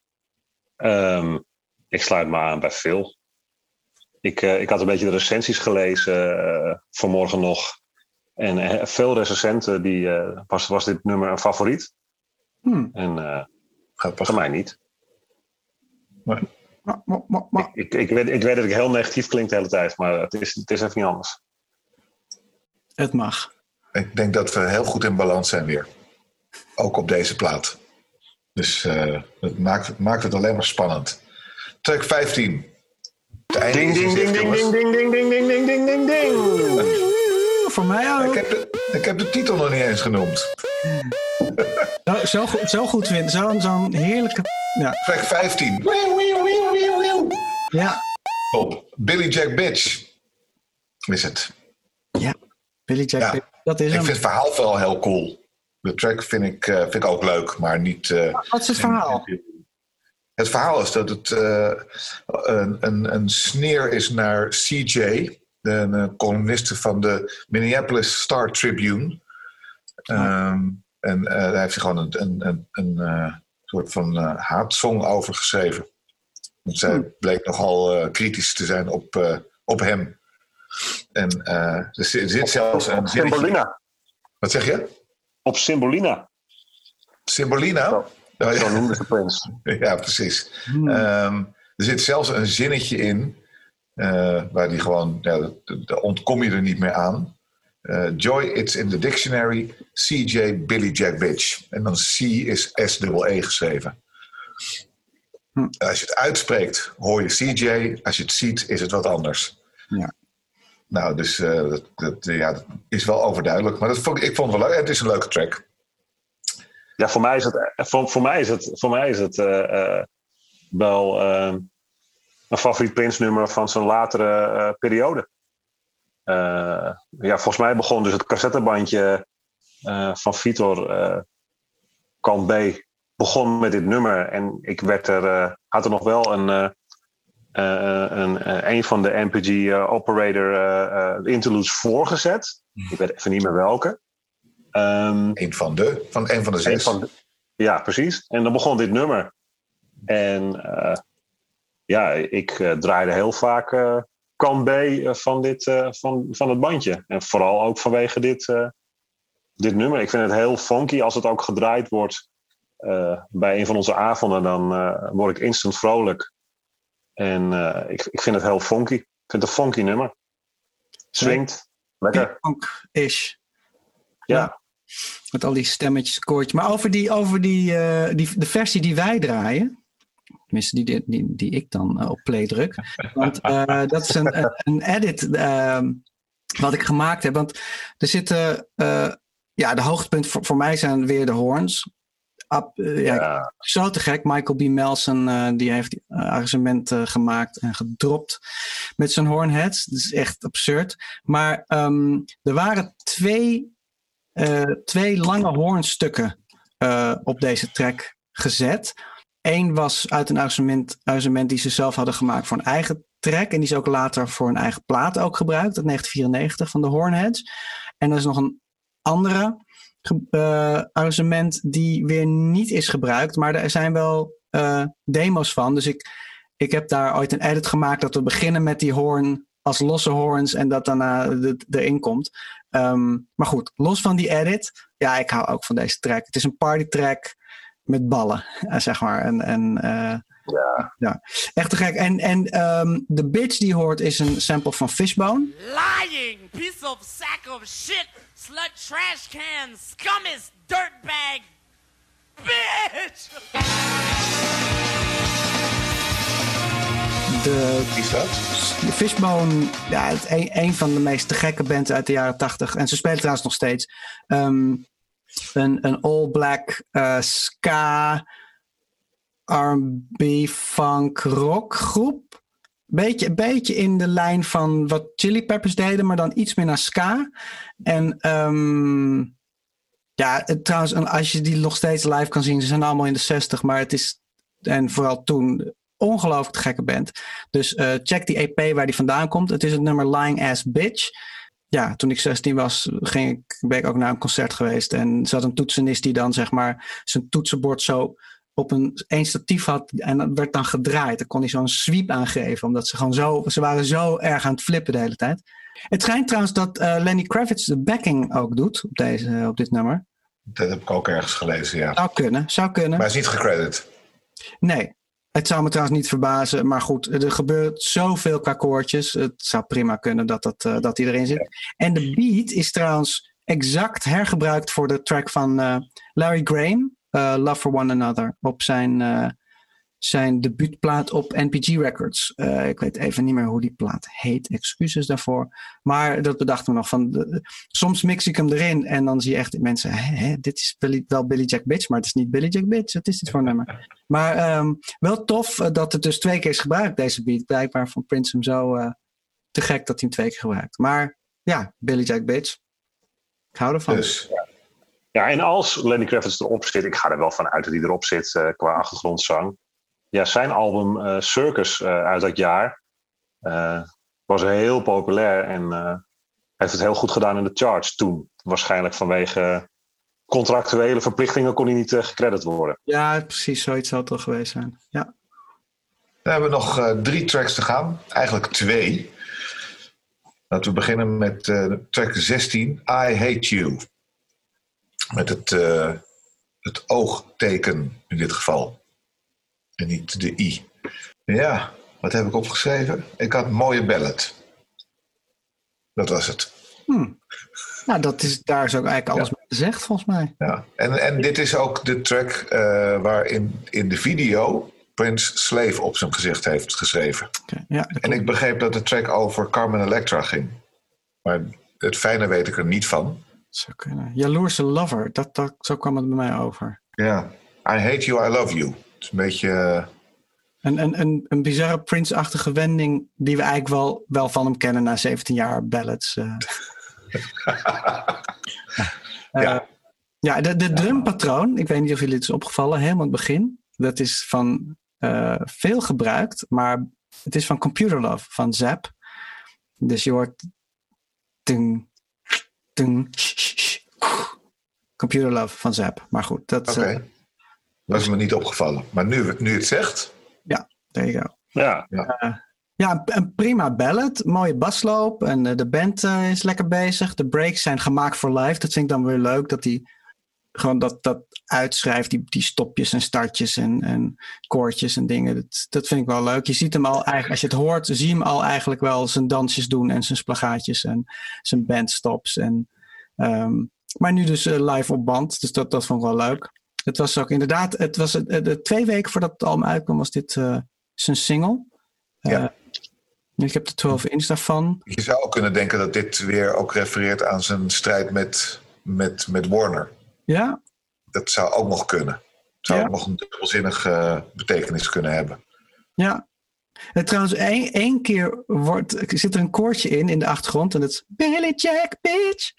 Ehm, ik sluit me aan bij Phil. Ik, eh, ik had een beetje de recensies gelezen eh, vanmorgen nog. En eh, veel recensenten die, eh, was, was dit nummer een favoriet. hmm. En eh voor mij niet. Maar, maar, maar, maar- Ik, ik, weet, ik weet dat ik heel negatief klink de hele tijd, maar het is, het is even niet anders. het mag. Ik denk dat we heel goed in balans zijn weer. Ook op deze plaat. Dus eh dat maakt, maakt het alleen maar spannend. Track 15. Het einde Ding, ding, ding, ding, jongens. ding, ding, ding, ding, ding, ding, ding, ding, ding. Voor mij Ik ook. heb, de, ik heb de titel nog niet eens genoemd. Zo, zo, goed- zo goed vinden. Zo'n zo'n heerlijke. Ja, Track 15. ja, Top. Billy Jack Bitch. Is het. Billy Jack. Ja. Pitt, Dat is Ik hem. vind het verhaal wel heel cool. De track vind ik, eh, vind ik ook leuk, maar niet... eh, Wat is het verhaal? Het verhaal is dat het eh, een, een, een sneer is naar CJ, de een columniste van de Minneapolis Star Tribune. Ehm, en eh, daar heeft hij gewoon een, een, een, een eh, soort van eh, haatsong over geschreven. Want zij bleek nogal eh, kritisch te zijn op, eh, op hem. En eh, er zit, er zit zelfs een zinnetje- Symbolina. Wat zeg je? Op Symbolina. Symbolina? Zo. Oh, Zo ja. noemde ze Prins. Ja, precies. Hmm. Ehm, er zit zelfs een zinnetje in, eh, waar die gewoon, ja, daar ontkom je er niet meer aan. Eh, Joy, it's in the dictionary, CJ Billy Jack Bitch. En dan C is S-E-E geschreven. Hm. Als je het uitspreekt, hoor je CJ. Als je het ziet, is het wat anders. Ja. Nou, dus eh, dat, dat, ja, dat is wel overduidelijk. Maar dat vond, ik vond het wel leuk. Het is een leuke track. Ja, voor mij is het, voor, voor mij is het, voor mij is het eh, eh, wel eh, een favoriet Prince nummer van zijn latere eh, periode. Eh, ja, volgens mij begon dus het cassettebandje eh, van Vitor, eh kant B, begon met dit nummer. En ik werd er, eh, had er nog wel een, eh, eh, een, eh, een van de MPG eh, Operator eh, eh, interludes voorgezet. Ik weet even niet meer welke. Ehm, Een van de, van een van de zes. van de- ja, precies. En dan begon dit nummer. En eh, ja, ik eh, draaide heel vaak eh kant B eh, van, dit, eh, van, van het bandje. En vooral ook vanwege dit, eh, dit nummer. Ik vind het heel funky als het ook gedraaid wordt eh, bij een van onze avonden. Dan eh, word ik instant vrolijk. En eh, ik, ik vind het heel funky. Ik vind het een funky nummer. Swingt. Lekker. Punk-ish. Ja. Met al die stemmetjes, koortjes. Maar over, die, over die, eh, die, de versie die wij draaien. Tenminste, die, die, die, die ik dan eh, op play druk. Want dat is een, een, een edit ehm, wat ik gemaakt heb. Want er zitten... ja, de hoogtepunten voor, voor mij zijn weer de horns. Ab- eh, ja, Ja. zo te gek. Michael B. Melson eh, die heeft die, eh, arrangementen gemaakt en gedropt met zijn hornheads. Dat is echt absurd. Maar ehm, er waren twee, twee lange hoornstukken op deze track gezet. Eén was uit een arrangement, arrangement die ze zelf hadden gemaakt voor een eigen track. En die is ook later voor een eigen plaat ook gebruikt. Uit 1994 van de Hornheads. En er is nog een andere eh, arrangement die weer niet is gebruikt. Maar er zijn wel eh, demo's van. Dus ik, ik heb daar ooit een edit gemaakt dat we beginnen met die hoorn als losse horns en dat daarna de- erin komt. Ehm, maar goed, los van die edit. Ja, ik hou ook van deze track. Het is een party track met ballen, eh, zeg maar. En, en eh, Ja. ja, echt te gek. En, en ehm, de bitch die hoort is een sample van Fishbone. Lying piece of sack of shit, slut trash can, scummiest dirtbag bitch! De Wie is dat? De Fishbone, ja, het een, een van de meest gekke bands uit de jaren tachtig. En ze spelen trouwens nog steeds. Ehm, een, een all-black eh, ska, R&B, funk, rock groep. Beetje, beetje in de lijn van wat Chili Peppers deden, maar dan iets meer naar ska. En ehm, ja, trouwens, en als je die nog steeds live kan zien, ze zijn allemaal in de 60, maar het is, en vooral toen, ongelooflijk gekke band. Dus eh, check die EP waar die vandaan komt. Het is het nummer Lying Ass Bitch. Ja, toen ik 16 was, ging ik, ben ik ook naar een concert geweest. En zat een toetsenist die dan zeg maar zijn toetsenbord zo op een één statief had. En dat werd dan gedraaid. Dan kon hij zo'n sweep aangeven. Omdat ze gewoon zo, ze waren zo erg aan het flippen de hele tijd. Het schijnt trouwens dat eh, Lenny Kravitz de backing ook doet op, deze, op dit nummer. Dat heb ik ook ergens gelezen, ja. Zou kunnen, zou kunnen. Maar hij is niet gecredit. Nee, het zou me trouwens niet verbazen. Maar goed, er gebeurt zoveel qua koortjes. Het zou prima kunnen dat, dat, eh, dat die erin zit. En de beat is trouwens exact hergebruikt voor de track van eh, Larry Graham. Eh, Love for One Another. Op zijn, eh, zijn debuutplaat op NPG Records. Eh, ik weet even niet meer hoe die plaat heet. Excuses daarvoor. Maar dat bedachten we nog. Van de- soms mix ik hem erin en dan zie je echt mensen. Hè, dit is Billy- wel Billy Jack Bitch, maar het is niet Billy Jack Bitch. Wat is dit voor nummer? Maar ehm, wel tof dat het dus twee keer is gebruikt, deze beat. Blijkbaar vond Prince hem zo te gek dat hij hem twee keer gebruikt. Maar ja, Billy Jack Bitch. Ik hou ervan. Dus Ja, en als Lenny Kravitz erop zit, ik ga er wel van uit dat hij erop zit eh, qua achtergrondzang. Ja, zijn album eh, Circus eh, uit dat jaar eh, was heel populair en eh, heeft het heel goed gedaan in de charts toen. Waarschijnlijk vanwege contractuele verplichtingen kon hij niet uh, gecredit worden. Ja, precies. Zoiets zal het wel geweest zijn. Ja. We hebben nog eh, drie tracks te gaan. Eigenlijk twee. Laten we beginnen met eh, track 16, I Hate You. Met het, eh, het oogteken in dit geval. En niet de I. Ja, wat heb ik opgeschreven? Ik had een mooie ballad. Dat was het. Nou, dat is, daar is ook eigenlijk alles mee gezegd, volgens mij. Ja. En, en dit is ook de track eh, waarin in de video Prince Slave op zijn gezicht heeft geschreven. Ja, En ik begreep dat de track over Carmen Electra ging. Maar het fijne weet ik er niet van. Zou kunnen. Jaloerse lover, dat, dat, zo kwam het bij mij over. Ja. I hate you, I love you. Het is een beetje... eh, Een, een, een, een bizarre Prince-achtige wending die we eigenlijk wel, wel van hem kennen na 17 jaar ballads. eh. Eh, Ja. ja, de, de drumpatroon, ik weet niet of jullie het is opgevallen, helemaal het begin. Dat is van veel gebruikt, maar het is van Computer Love, van Zap. Dus je hoort... Ding, ding, sh, sh, sh, Computer Love van Zap. Maar goed, dat Oké. eh, Dat is me niet opgevallen. Maar nu, nu het zegt... there you go. Ja, Ja, een- een prima ballad. Mooie basloop. En eh, de band eh, is lekker bezig. De breaks zijn gemaakt voor live. Dat vind ik dan weer leuk. Dat hij gewoon dat, dat uitschrijft. Die, die stopjes en startjes en, en koortjes en dingen. Dat, dat vind ik wel leuk. Je ziet hem al eigenlijk, als je het hoort, zie je hem al eigenlijk wel zijn dansjes doen. En zijn splagaatjes en zijn bandstops. En, ehm, maar nu dus eh, live op band. Dus dat, dat vond ik wel leuk. Het was ook inderdaad, het was het- twee weken voordat het album uitkwam, was dit eh, zijn single. Ja. Eh, ik heb de 12 inch daarvan. Je zou kunnen denken dat dit weer ook refereert aan zijn strijd met, met, met Warner. Ja, Dat zou ook nog kunnen. Het zou Ja. ook nog een dubbelzinnige eh, betekenis kunnen hebben. ja. En trouwens, één, één keer wordt, zit er een koortje in, in de achtergrond. En dat is Billy Jack, bitch.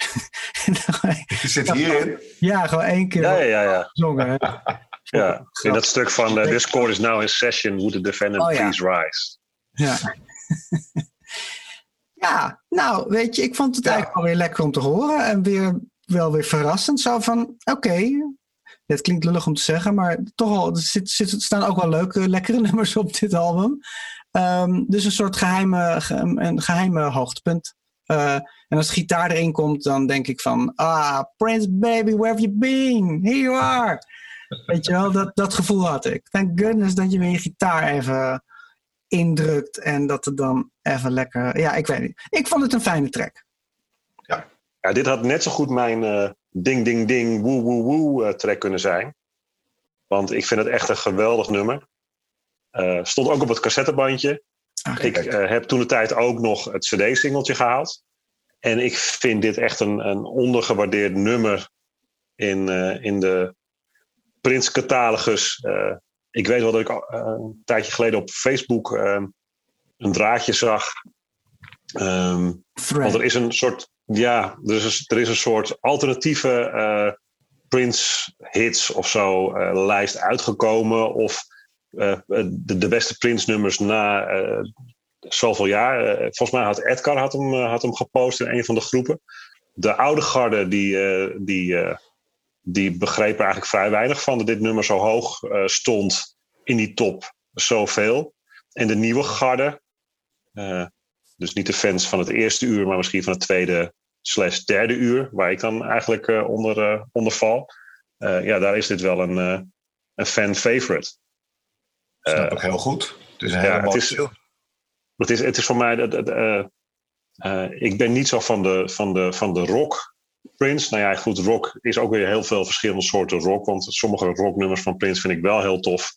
Je- zit hierin. ja, gewoon één keer ja, ja, ja. ja. gezongen. hè. ja. In dat stuk van uh, This court is now in session, would the defendant Oh, ja. please rise? Ja. ja, nou, weet je, ik vond het Ja. eigenlijk wel weer lekker om te horen. En weer, wel weer verrassend. Zo van, oké, het klinkt lullig om te zeggen, maar toch wel, er, zit, zit, staan ook wel leuke, lekkere nummers op dit album. Ehm, dus een soort geheime, een geheime hoogtepunt. Eh, en als de gitaar erin komt, dan denk ik van, ah, Prince baby, where have you been? Here you are. Weet je wel, dat, dat gevoel had ik. Thank goodness dat je weer je gitaar even indrukt en dat het dan even lekker. Ja, ik weet niet. Ik vond het een fijne track. Ja, dit had net zo goed mijn eh, ding, ding, ding, woe, woe, woe eh, track kunnen zijn. Want ik vind het echt een geweldig nummer. Eh, stond ook op het cassettebandje. Ah, Ik eh, heb toen de tijd ook nog het CD-singeltje gehaald. En ik vind dit echt een, een ondergewaardeerd nummer in, in de Prins-catalogus. Ik weet wel dat ik een tijdje geleden op Facebook een draadje zag. Ehm, want er is een soort, ja, een, er is een soort alternatieve eh, Prince hits of zo eh, lijst uitgekomen. Of eh, de, de beste Prince nummers na zoveel jaar. Volgens mij had Edgar had hem, had hem gepost in een van de groepen. De oude garde die, die, die begreep eigenlijk vrij weinig van dat dit nummer zo hoog stond in die top zoveel. En de nieuwe garde, dus niet de fans van het eerste uur, maar misschien van het tweede slash derde uur, waar ik dan eigenlijk eh, onder, eh, onder val. Eh, ja, daar is dit wel een, een fan favorite. Snap ik heel goed. Het is een ja, het is- het is, het is voor mij. dat- ik ben niet zo van de, van de, van de rock Prince. Nou ja, goed, rock is ook weer heel veel verschillende soorten rock. Want sommige rocknummers van Prince vind ik wel heel tof.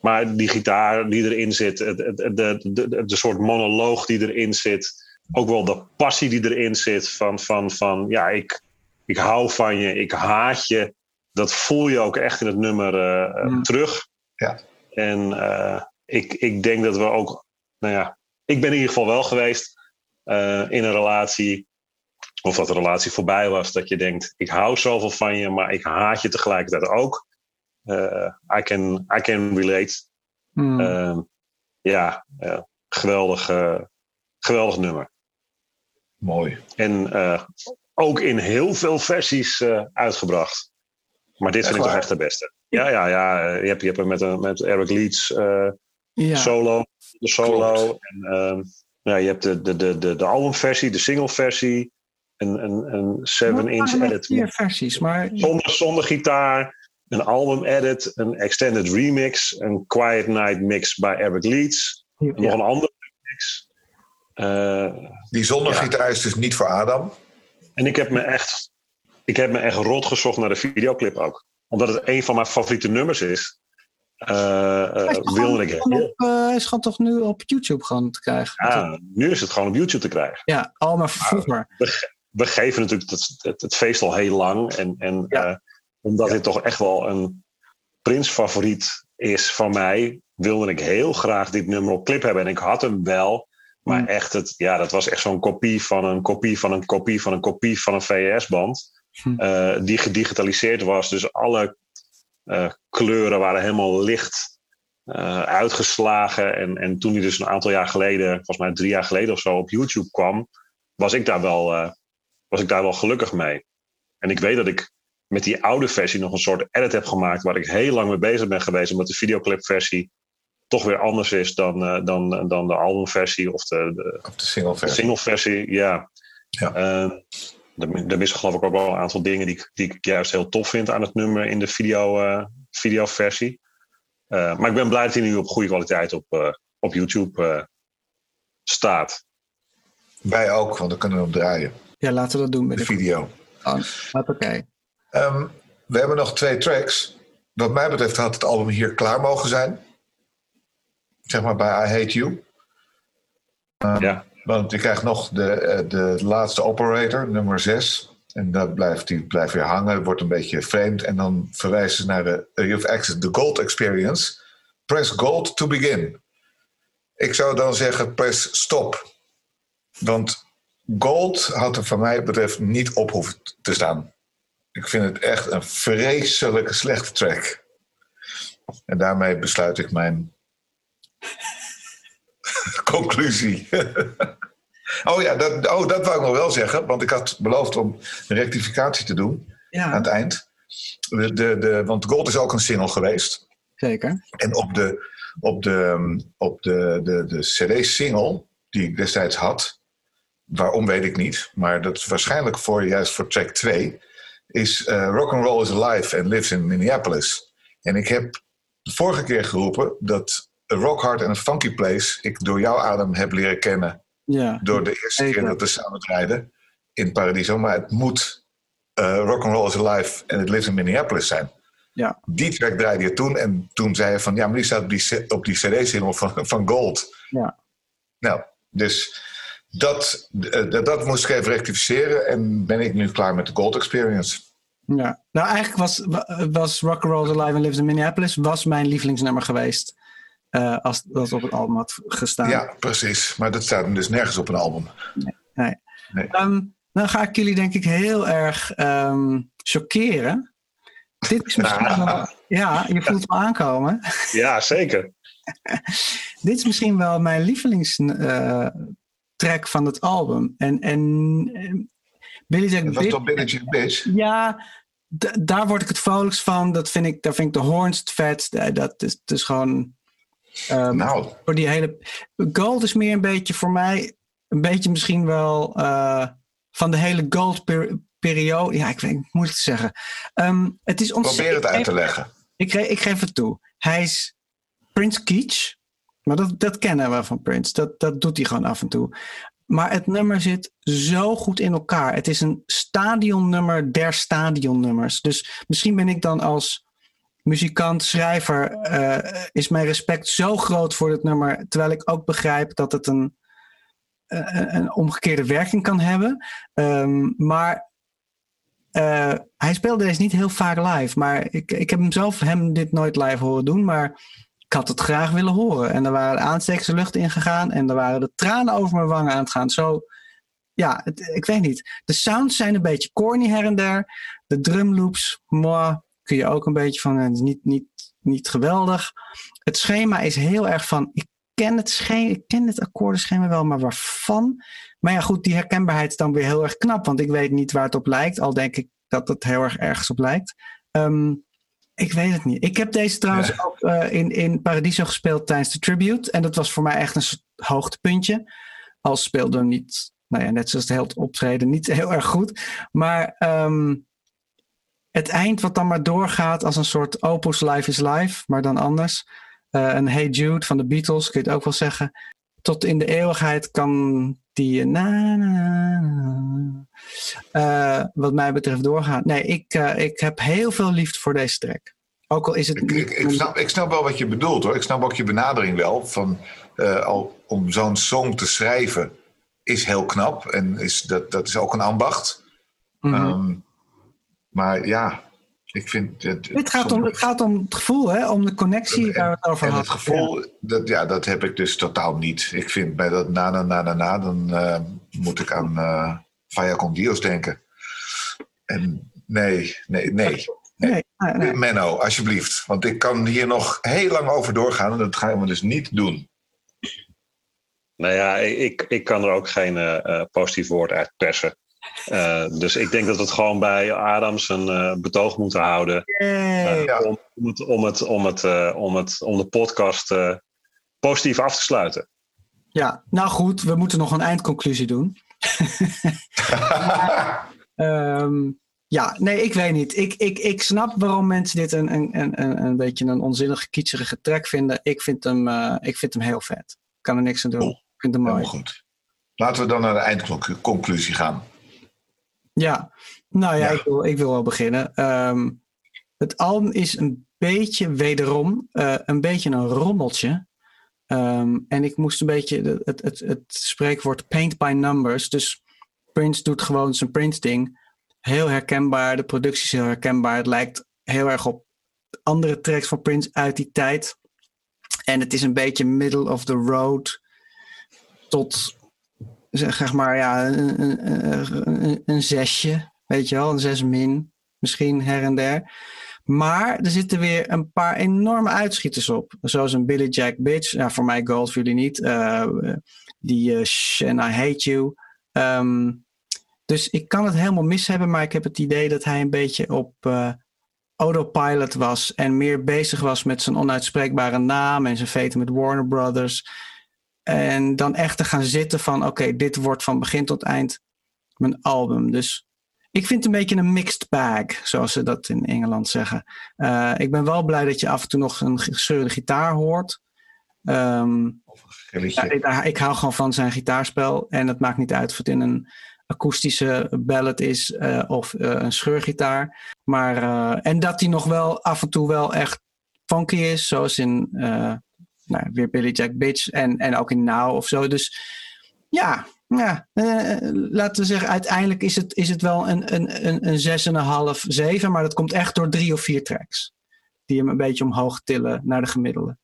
Maar die gitaar die erin zit, de, de, de, de soort monoloog die erin zit, ook wel de passie die erin zit van, van, van ja, ik, ik hou van je, ik haat je. Dat voel je ook echt in het nummer eh, eh, Mm. terug. Ja. En eh, ik, ik denk dat we ook, nou ja, ik ben in ieder geval wel geweest in een relatie of dat de relatie voorbij was, dat je denkt: ik hou zoveel van je, maar ik haat je tegelijkertijd ook. I, can, I can relate. Hmm. Ehm, ja, geweldig, geweldig nummer. Mooi. En eh, ook in heel veel versies eh, uitgebracht. Maar dit Echt vind ik toch echt de beste. Ja, ja, ja. Je hebt, je hebt hem met, een- met Eric Leeds eh, ja. solo, de solo. Klopt. En, ehm, ja, je hebt de, de, de, de, de albumversie, de singleversie. Een, een, een 7-inch Maar met edit vier versies, maar zonder, zonder gitaar. Een album edit, een extended remix, een Quiet Night mix bij Eric Leeds. En nog een andere Die zonder Ja. gitaar is dus niet voor Adam. En ik heb me echt, ik heb me echt rot gezocht naar de videoclip ook. Omdat het een van mijn favoriete nummers is. eh, eh, is toch wilde ik eh, hij is gewoon toch nu op YouTube gewoon te krijgen. Ja, nu is het gewoon op YouTube te krijgen. Ja, al maar vroeger. We geven natuurlijk het, het, het feest al heel lang. En, en Ja. eh, omdat Ja. dit toch echt wel een Prins-favoriet is van mij, wilde ik heel graag dit nummer op clip hebben. En ik had hem wel. Maar Mm. echt, het, ja, dat was echt zo'n kopie van een kopie van een kopie van een kopie van een VHS-band. Hm. eh, die gedigitaliseerd was. Dus alle eh, kleuren waren helemaal licht eh, uitgeslagen. En, en toen die dus een aantal jaar geleden, volgens mij drie jaar geleden of zo, op YouTube kwam, was ik daar wel, was ik daar wel gelukkig mee. En ik weet dat ik met die oude versie nog een soort edit heb gemaakt waar ik heel lang mee bezig ben geweest, omdat de videoclipversie toch weer anders is dan, eh, dan, dan de albumversie of de, de, Of de single de versie. singleversie. Ja. Ja. Eh, er, missen geloof ik ook wel een aantal dingen die, ik- die ik juist heel tof vind aan het nummer in de video, eh, videoversie. Eh, maar ik ben blij dat hij nu op goede kwaliteit op, eh, op YouTube eh, staat. Wij ook, want dan kunnen we hem draaien. Ja, laten we dat doen. De Met de video. Oké. Ehm, we hebben nog twee tracks. Wat mij betreft had het album hier klaar mogen zijn. Zeg maar bij I Hate You. Ehm, Ja. Want je krijgt nog de, eh, de laatste operator, nummer 6. En dat blijft, die blijft weer hangen. Wordt een beetje vreemd. En dan verwijzen ze naar de uh, You've Access the Gold Experience. Press Gold to begin. Ik zou dan zeggen press stop. Want Gold houdt er van mij betreft niet op hoeven te staan. Ik vind het echt een vreselijke slechte track. En daarmee besluit ik mijn conclusie. oh ja, dat, oh, dat wou ik nog wel zeggen. Want ik had beloofd om een rectificatie te doen aan Ja, het eind. De, de, de, want Gold is ook een single geweest. zeker. En op de, op de, op de, de, de CD-single die ik destijds had, waarom weet ik niet, maar dat is waarschijnlijk voor, juist voor track 2, is uh, Rock and Roll is Alive and Lives in Minneapolis. En ik heb de vorige keer geroepen dat Rock Hard a Funky Place ik door jouw adem heb leren kennen Ja. door de eerste keer dat we samen rijden in Paradiso. Maar het moet eh Rock and Roll is Alive and It Lives in Minneapolis zijn. Ja. Die track draaide je toen en toen zei je van ja, maar die staat op die, op die CD-single van, van Gold. Ja. Nou, dus dat, eh, dat, dat moest ik even rectificeren en ben ik nu klaar met de Gold Experience. Ja. Nou, eigenlijk was, was Rock and Roll Alive and Lives in Minneapolis was mijn lievelingsnummer geweest. Eh, als dat op het album had gestaan. Ja, precies. Maar dat staat hem dus nergens op een album. Ehm, dan ga ik jullie denk ik heel erg ehm chockeren. Dit is misschien wel, ja, je voelt hem aankomen. Ja, zeker. Dit is misschien wel mijn lievelingstrack van het album. En, en eh, Billy Jack Dat was toch Bitch Bitch? Ja, daar word ik het vrolijkst van. Dat vind ik, daar vind ik de horns het vetst. Eh, Dat is, dus gewoon. Ehm, Nou, voor die hele. Gold is meer een beetje voor mij. Een beetje misschien wel. eh, van de hele gold per- periode. Ja, ik weet niet, moeilijk te zeggen. Ehm, het is probeer het uit te leggen. Ik, ik geef het toe. Hij is Prince Keach. Maar dat, dat kennen we van Prince. Dat, dat doet hij gewoon af en toe. Maar het nummer zit zo goed in elkaar. Het is een stadionnummer der stadionnummers. Dus misschien ben ik dan als muzikant, schrijver... eh, is mijn respect zo groot voor dit nummer. Terwijl ik ook begrijp dat het een, een, een omgekeerde werking kan hebben. Ehm, maar eh, hij speelde deze niet heel vaak live. Maar ik, ik heb hem zelf hem dit nooit live horen doen. Maar ik had het graag willen horen. En er waren aanstekers de lucht ingegaan. En er waren de tranen over mijn wangen aan het gaan. Zo, ja, ik weet niet. De sounds zijn een beetje corny her en der. De drumloops, moi, kun je ook een beetje van, het is niet, niet, niet geweldig. Het schema is heel erg van, ik ken het, schema, ik ken het akkoordenschema wel, maar waarvan? Maar ja, goed, die herkenbaarheid is dan weer heel erg knap, want ik weet niet waar het op lijkt, al denk ik dat het heel erg ergens op lijkt. Ehm, ik weet het niet. Ik heb deze trouwens ook eh, in, in Paradiso gespeeld tijdens de tribute. En dat was voor mij echt een hoogtepuntje. Al speelde hem niet, nou ja, net zoals het held optreden, niet heel erg goed. Maar ehm, het eind wat dan maar doorgaat als een soort opus Life is Life, maar dan anders. Eh, een Hey Jude van de Beatles, kun je het ook wel zeggen. Tot in de eeuwigheid kan die eh, na, na, na, eh, wat mij betreft doorgaan. Nee, ik, ik heb heel veel liefde voor deze track. Ook al is het Ik, niet... ik, ik, snap, ik snap wel wat je bedoelt hoor. Ik snap ook je benadering wel. Van, al, om zo'n song te schrijven is heel knap. En is, dat, dat is ook een ambacht. Ehm, maar ja, ik vind... Het, het, gaat om, het gaat om het gevoel, hè? om de connectie waar we het over En hadden. het gevoel, dat, ja, dat heb ik dus totaal niet. Ik vind bij dat na na na na na, dan eh, moet ik aan eh Vaya con Dios denken. En nee, nee, nee. Ja. Nee, nee, nee. Menno, alsjeblieft. Want ik kan hier nog heel lang over doorgaan en dat gaan we dus niet doen. Nou ja, ik, ik kan er ook geen eh, positief woord uit persen. Eh, dus ik denk dat we het gewoon bij Adams een eh, betoog moeten houden. Eh, Ja. om, om, het, om, het, om, het, om, het, om de podcast eh, positief af te sluiten. Ja, nou goed, we moeten nog een eindconclusie doen. Ehm, ja, nee, ik weet niet. Ik, ik, ik snap waarom mensen dit een, een, een, een, een beetje een onzinnige, kietserige track vinden. Ik vind hem, eh, ik vind hem heel vet. Ik kan er niks aan doen. Ik vind hem mooi. Helemaal goed. Laten we dan naar de eindconclusie gaan. Ja, nou ja, Ja. Ik, wil, ik wil wel beginnen. Ehm, het album is een beetje, wederom, eh, een beetje een rommeltje. Ehm, en ik moest een beetje het, het, het, het spreekwoord paint by numbers. Dus Prince doet gewoon zijn Prince-ding. Heel herkenbaar, de productie is heel herkenbaar. Het lijkt heel erg op andere tracks van Prince uit die tijd. En het is een beetje middle of the road tot zeg maar, ja, een, een, een, zesje, weet je wel, een zes min, misschien her en der. Maar er zitten weer een paar enorme uitschieters op. Zoals een Billy Jack Bitch, ja, voor mij gold, voor jullie niet. Eh, die uh, Shh and I Hate You. Ehm, dus ik kan het helemaal mis hebben, maar ik heb het idee dat hij een beetje op uh, autopilot was en meer bezig was met zijn onuitspreekbare naam en zijn veten met Warner Brothers. En dan echt te gaan zitten van oké, okay, dit wordt van begin tot eind mijn album. Dus ik vind het een beetje een mixed bag, zoals ze dat in Engeland zeggen. Uh, ik ben wel blij dat je af en toe nog een gescheurde gitaar hoort. Um, ja, ik, ik, hou gewoon van zijn gitaarspel. En het maakt niet uit of het in een akoestische ballad is uh, of uh, een scheurgitaar. Maar, en dat hij nog wel af en toe wel echt funky is, zoals in nou, weer Billy Jack Bitch en, en ook in Now of zo. Dus ja, ja laten we zeggen, uiteindelijk is het, is het wel een, een, een, een 6,5, 7, maar dat komt echt door drie of vier tracks. Die hem een beetje omhoog tillen naar de gemiddelde.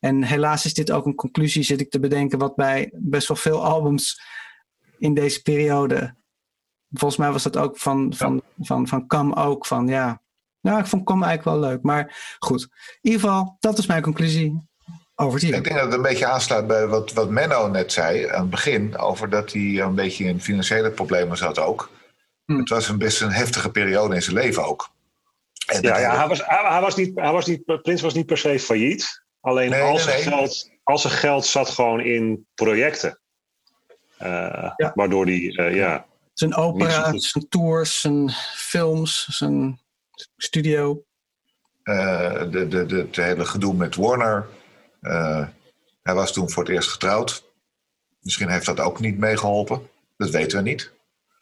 En helaas is dit ook een conclusie, zit ik te bedenken, wat bij best wel veel albums in deze periode. Volgens mij was dat ook van, van, van, van Cam ook. Van ja, nou, ik vond Cam eigenlijk wel leuk. Maar goed, in ieder geval, dat is mijn conclusie. Over ik denk dat het een beetje aansluit bij wat, wat Menno net zei aan het begin. Over dat hij een beetje in financiële problemen zat ook. Hm. Het was een best een heftige periode in zijn leven ook. En ja, ja hij, was, hij, hij, was niet, hij was niet, Prins was niet per se failliet. Alleen nee, als, nee, nee. Geld, als er geld zat gewoon in projecten. Uh, ja. Waardoor die, uh, ja. Zijn opera, zijn tours, zijn films, zijn studio. Uh, de, de, de, het hele gedoe met Warner. Hij was toen voor het eerst getrouwd. Misschien heeft dat ook niet meegeholpen. Dat weten we niet.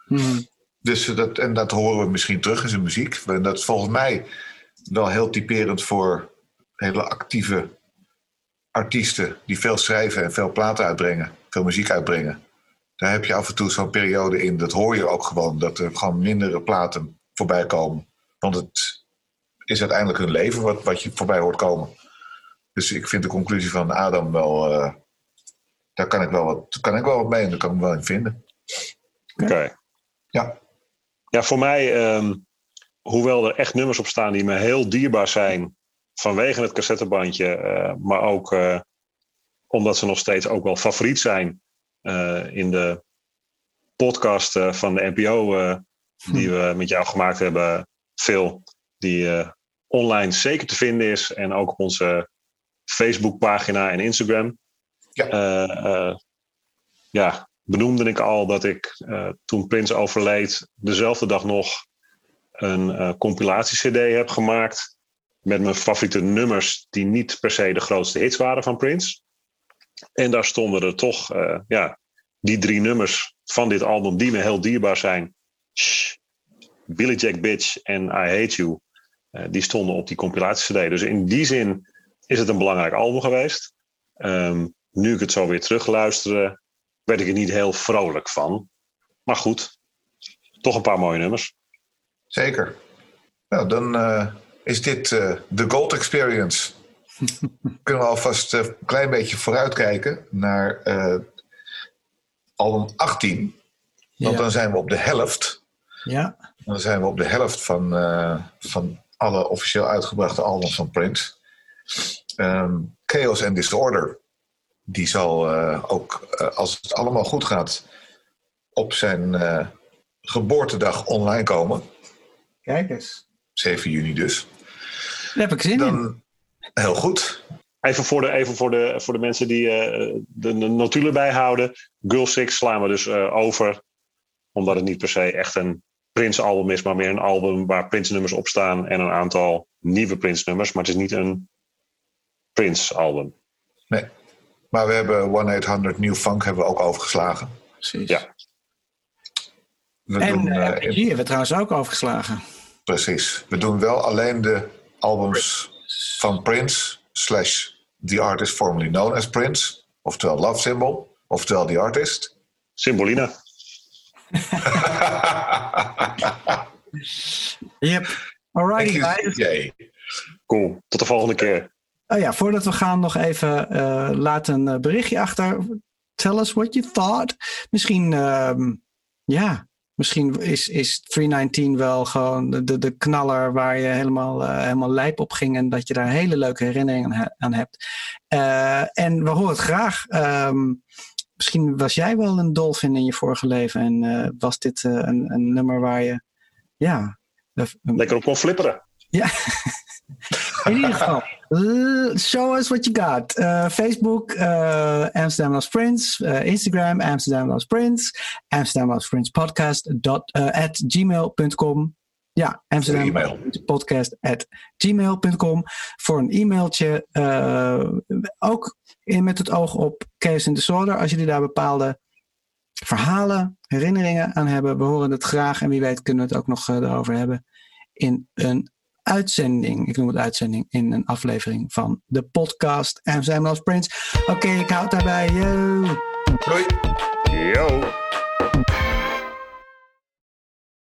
Mm. Dus dat, en dat horen we misschien terug in zijn muziek. En dat is volgens mij wel heel typerend voor hele actieve artiesten die veel schrijven en veel platen uitbrengen, veel muziek uitbrengen. Daar heb je af en toe zo'n periode in. Dat hoor je ook gewoon, dat er gewoon mindere platen voorbij komen. Want het is uiteindelijk hun leven wat, wat je voorbij hoort komen. Dus ik vind de conclusie van Adam wel. Uh, daar kan ik wel, wat, kan ik wel wat mee en daar kan ik wel in vinden. Oké. Ja. Ja, voor mij, ehm, hoewel er echt nummers op staan die me heel dierbaar zijn vanwege het cassettebandje, eh, maar ook eh, omdat ze nog steeds ook wel favoriet zijn eh, in de podcast eh, van de NPO eh, die we met jou gemaakt hebben, Phil, die eh, online zeker te vinden is en ook op onze Facebookpagina en Instagram. Ja. Eh, eh, ja, benoemde ik al dat ik eh, toen Prins overleed, dezelfde dag nog een compilatie-CD heb gemaakt. Met mijn favoriete nummers, die niet per se de grootste hits waren van Prince. En daar stonden er toch ja, die drie nummers van dit album, die me heel dierbaar zijn. Shh, Billy Jack Bitch en I Hate You. die stonden op die compilatie-CD. Dus in die zin is het een belangrijk album geweest. Ehm, nu ik het zo weer terugluisterde, werd ik er niet heel vrolijk van. Maar goed, toch een paar mooie nummers. Zeker. Nou, dan eh, is dit eh, de Gold Experience. Kunnen we alvast eh, een klein beetje vooruitkijken naar eh, album 18. Want Ja. dan zijn we op de helft. Ja. Dan zijn we op de helft van, eh, van alle officieel uitgebrachte albums van Prince. Ehm, Chaos and Disorder. Die zal eh, ook, eh, als het allemaal goed gaat, op zijn eh, geboortedag online komen. Kijk eens. 7 juni dus. Daar heb ik zin in. Dan, heel goed. Even voor de, even voor de, voor de mensen die eh, de, de notulen bijhouden. Girl Six slaan we dus eh, over. Omdat het niet per se echt een Prince-album is, maar meer een album waar Prince-nummers op staan. En een aantal nieuwe Prince-nummers. Maar het is niet een Prince-album. Nee. Maar we hebben 1-800 New Funk hebben we ook overgeslagen. Precies. Ja. We En doen, uh, eh, RPG hebben we trouwens ook overgeslagen. precies. We doen wel alleen de albums van Prince slash the artist formerly known as Prince. Oftewel Love Symbol. Oftewel the artist. Symbolina. Yep. Alrighty, guys. Cool. Tot de volgende keer. Oh ja, voordat we gaan nog even eh laat een eh, berichtje achter. Tell us what you thought. Misschien, ehm, ja, misschien is, is 319 wel gewoon de, de, knaller waar je helemaal, eh, helemaal lijp op ging. En dat je daar hele leuke herinneringen aan, he- aan hebt. En we horen het graag. Ehm, misschien was jij wel een dolfin in je vorige leven. En was dit een, een nummer waar je, ja... Lekker op kon flipperen. ja. In ieder geval, show us what you got. Uh, Facebook, uh, Amsterdam Loves Prince. Uh, Instagram, Amsterdam Loves Prince. Amsterdam Loves Prince podcast dot, at gmail.com. Ja, Amsterdam e-mail. Podcast at gmail.com. Voor een e-mailtje. Ook in, met het oog op Chaos and Disorder. Als jullie daar bepaalde verhalen, herinneringen aan hebben. We horen het graag. En wie weet kunnen we het ook nog erover hebben. In een uitzending. Ik noem het uitzending in een aflevering van de podcast Amsterdam Loves Prince. Oké, ik houd daarbij. Yo. Doei. Yo.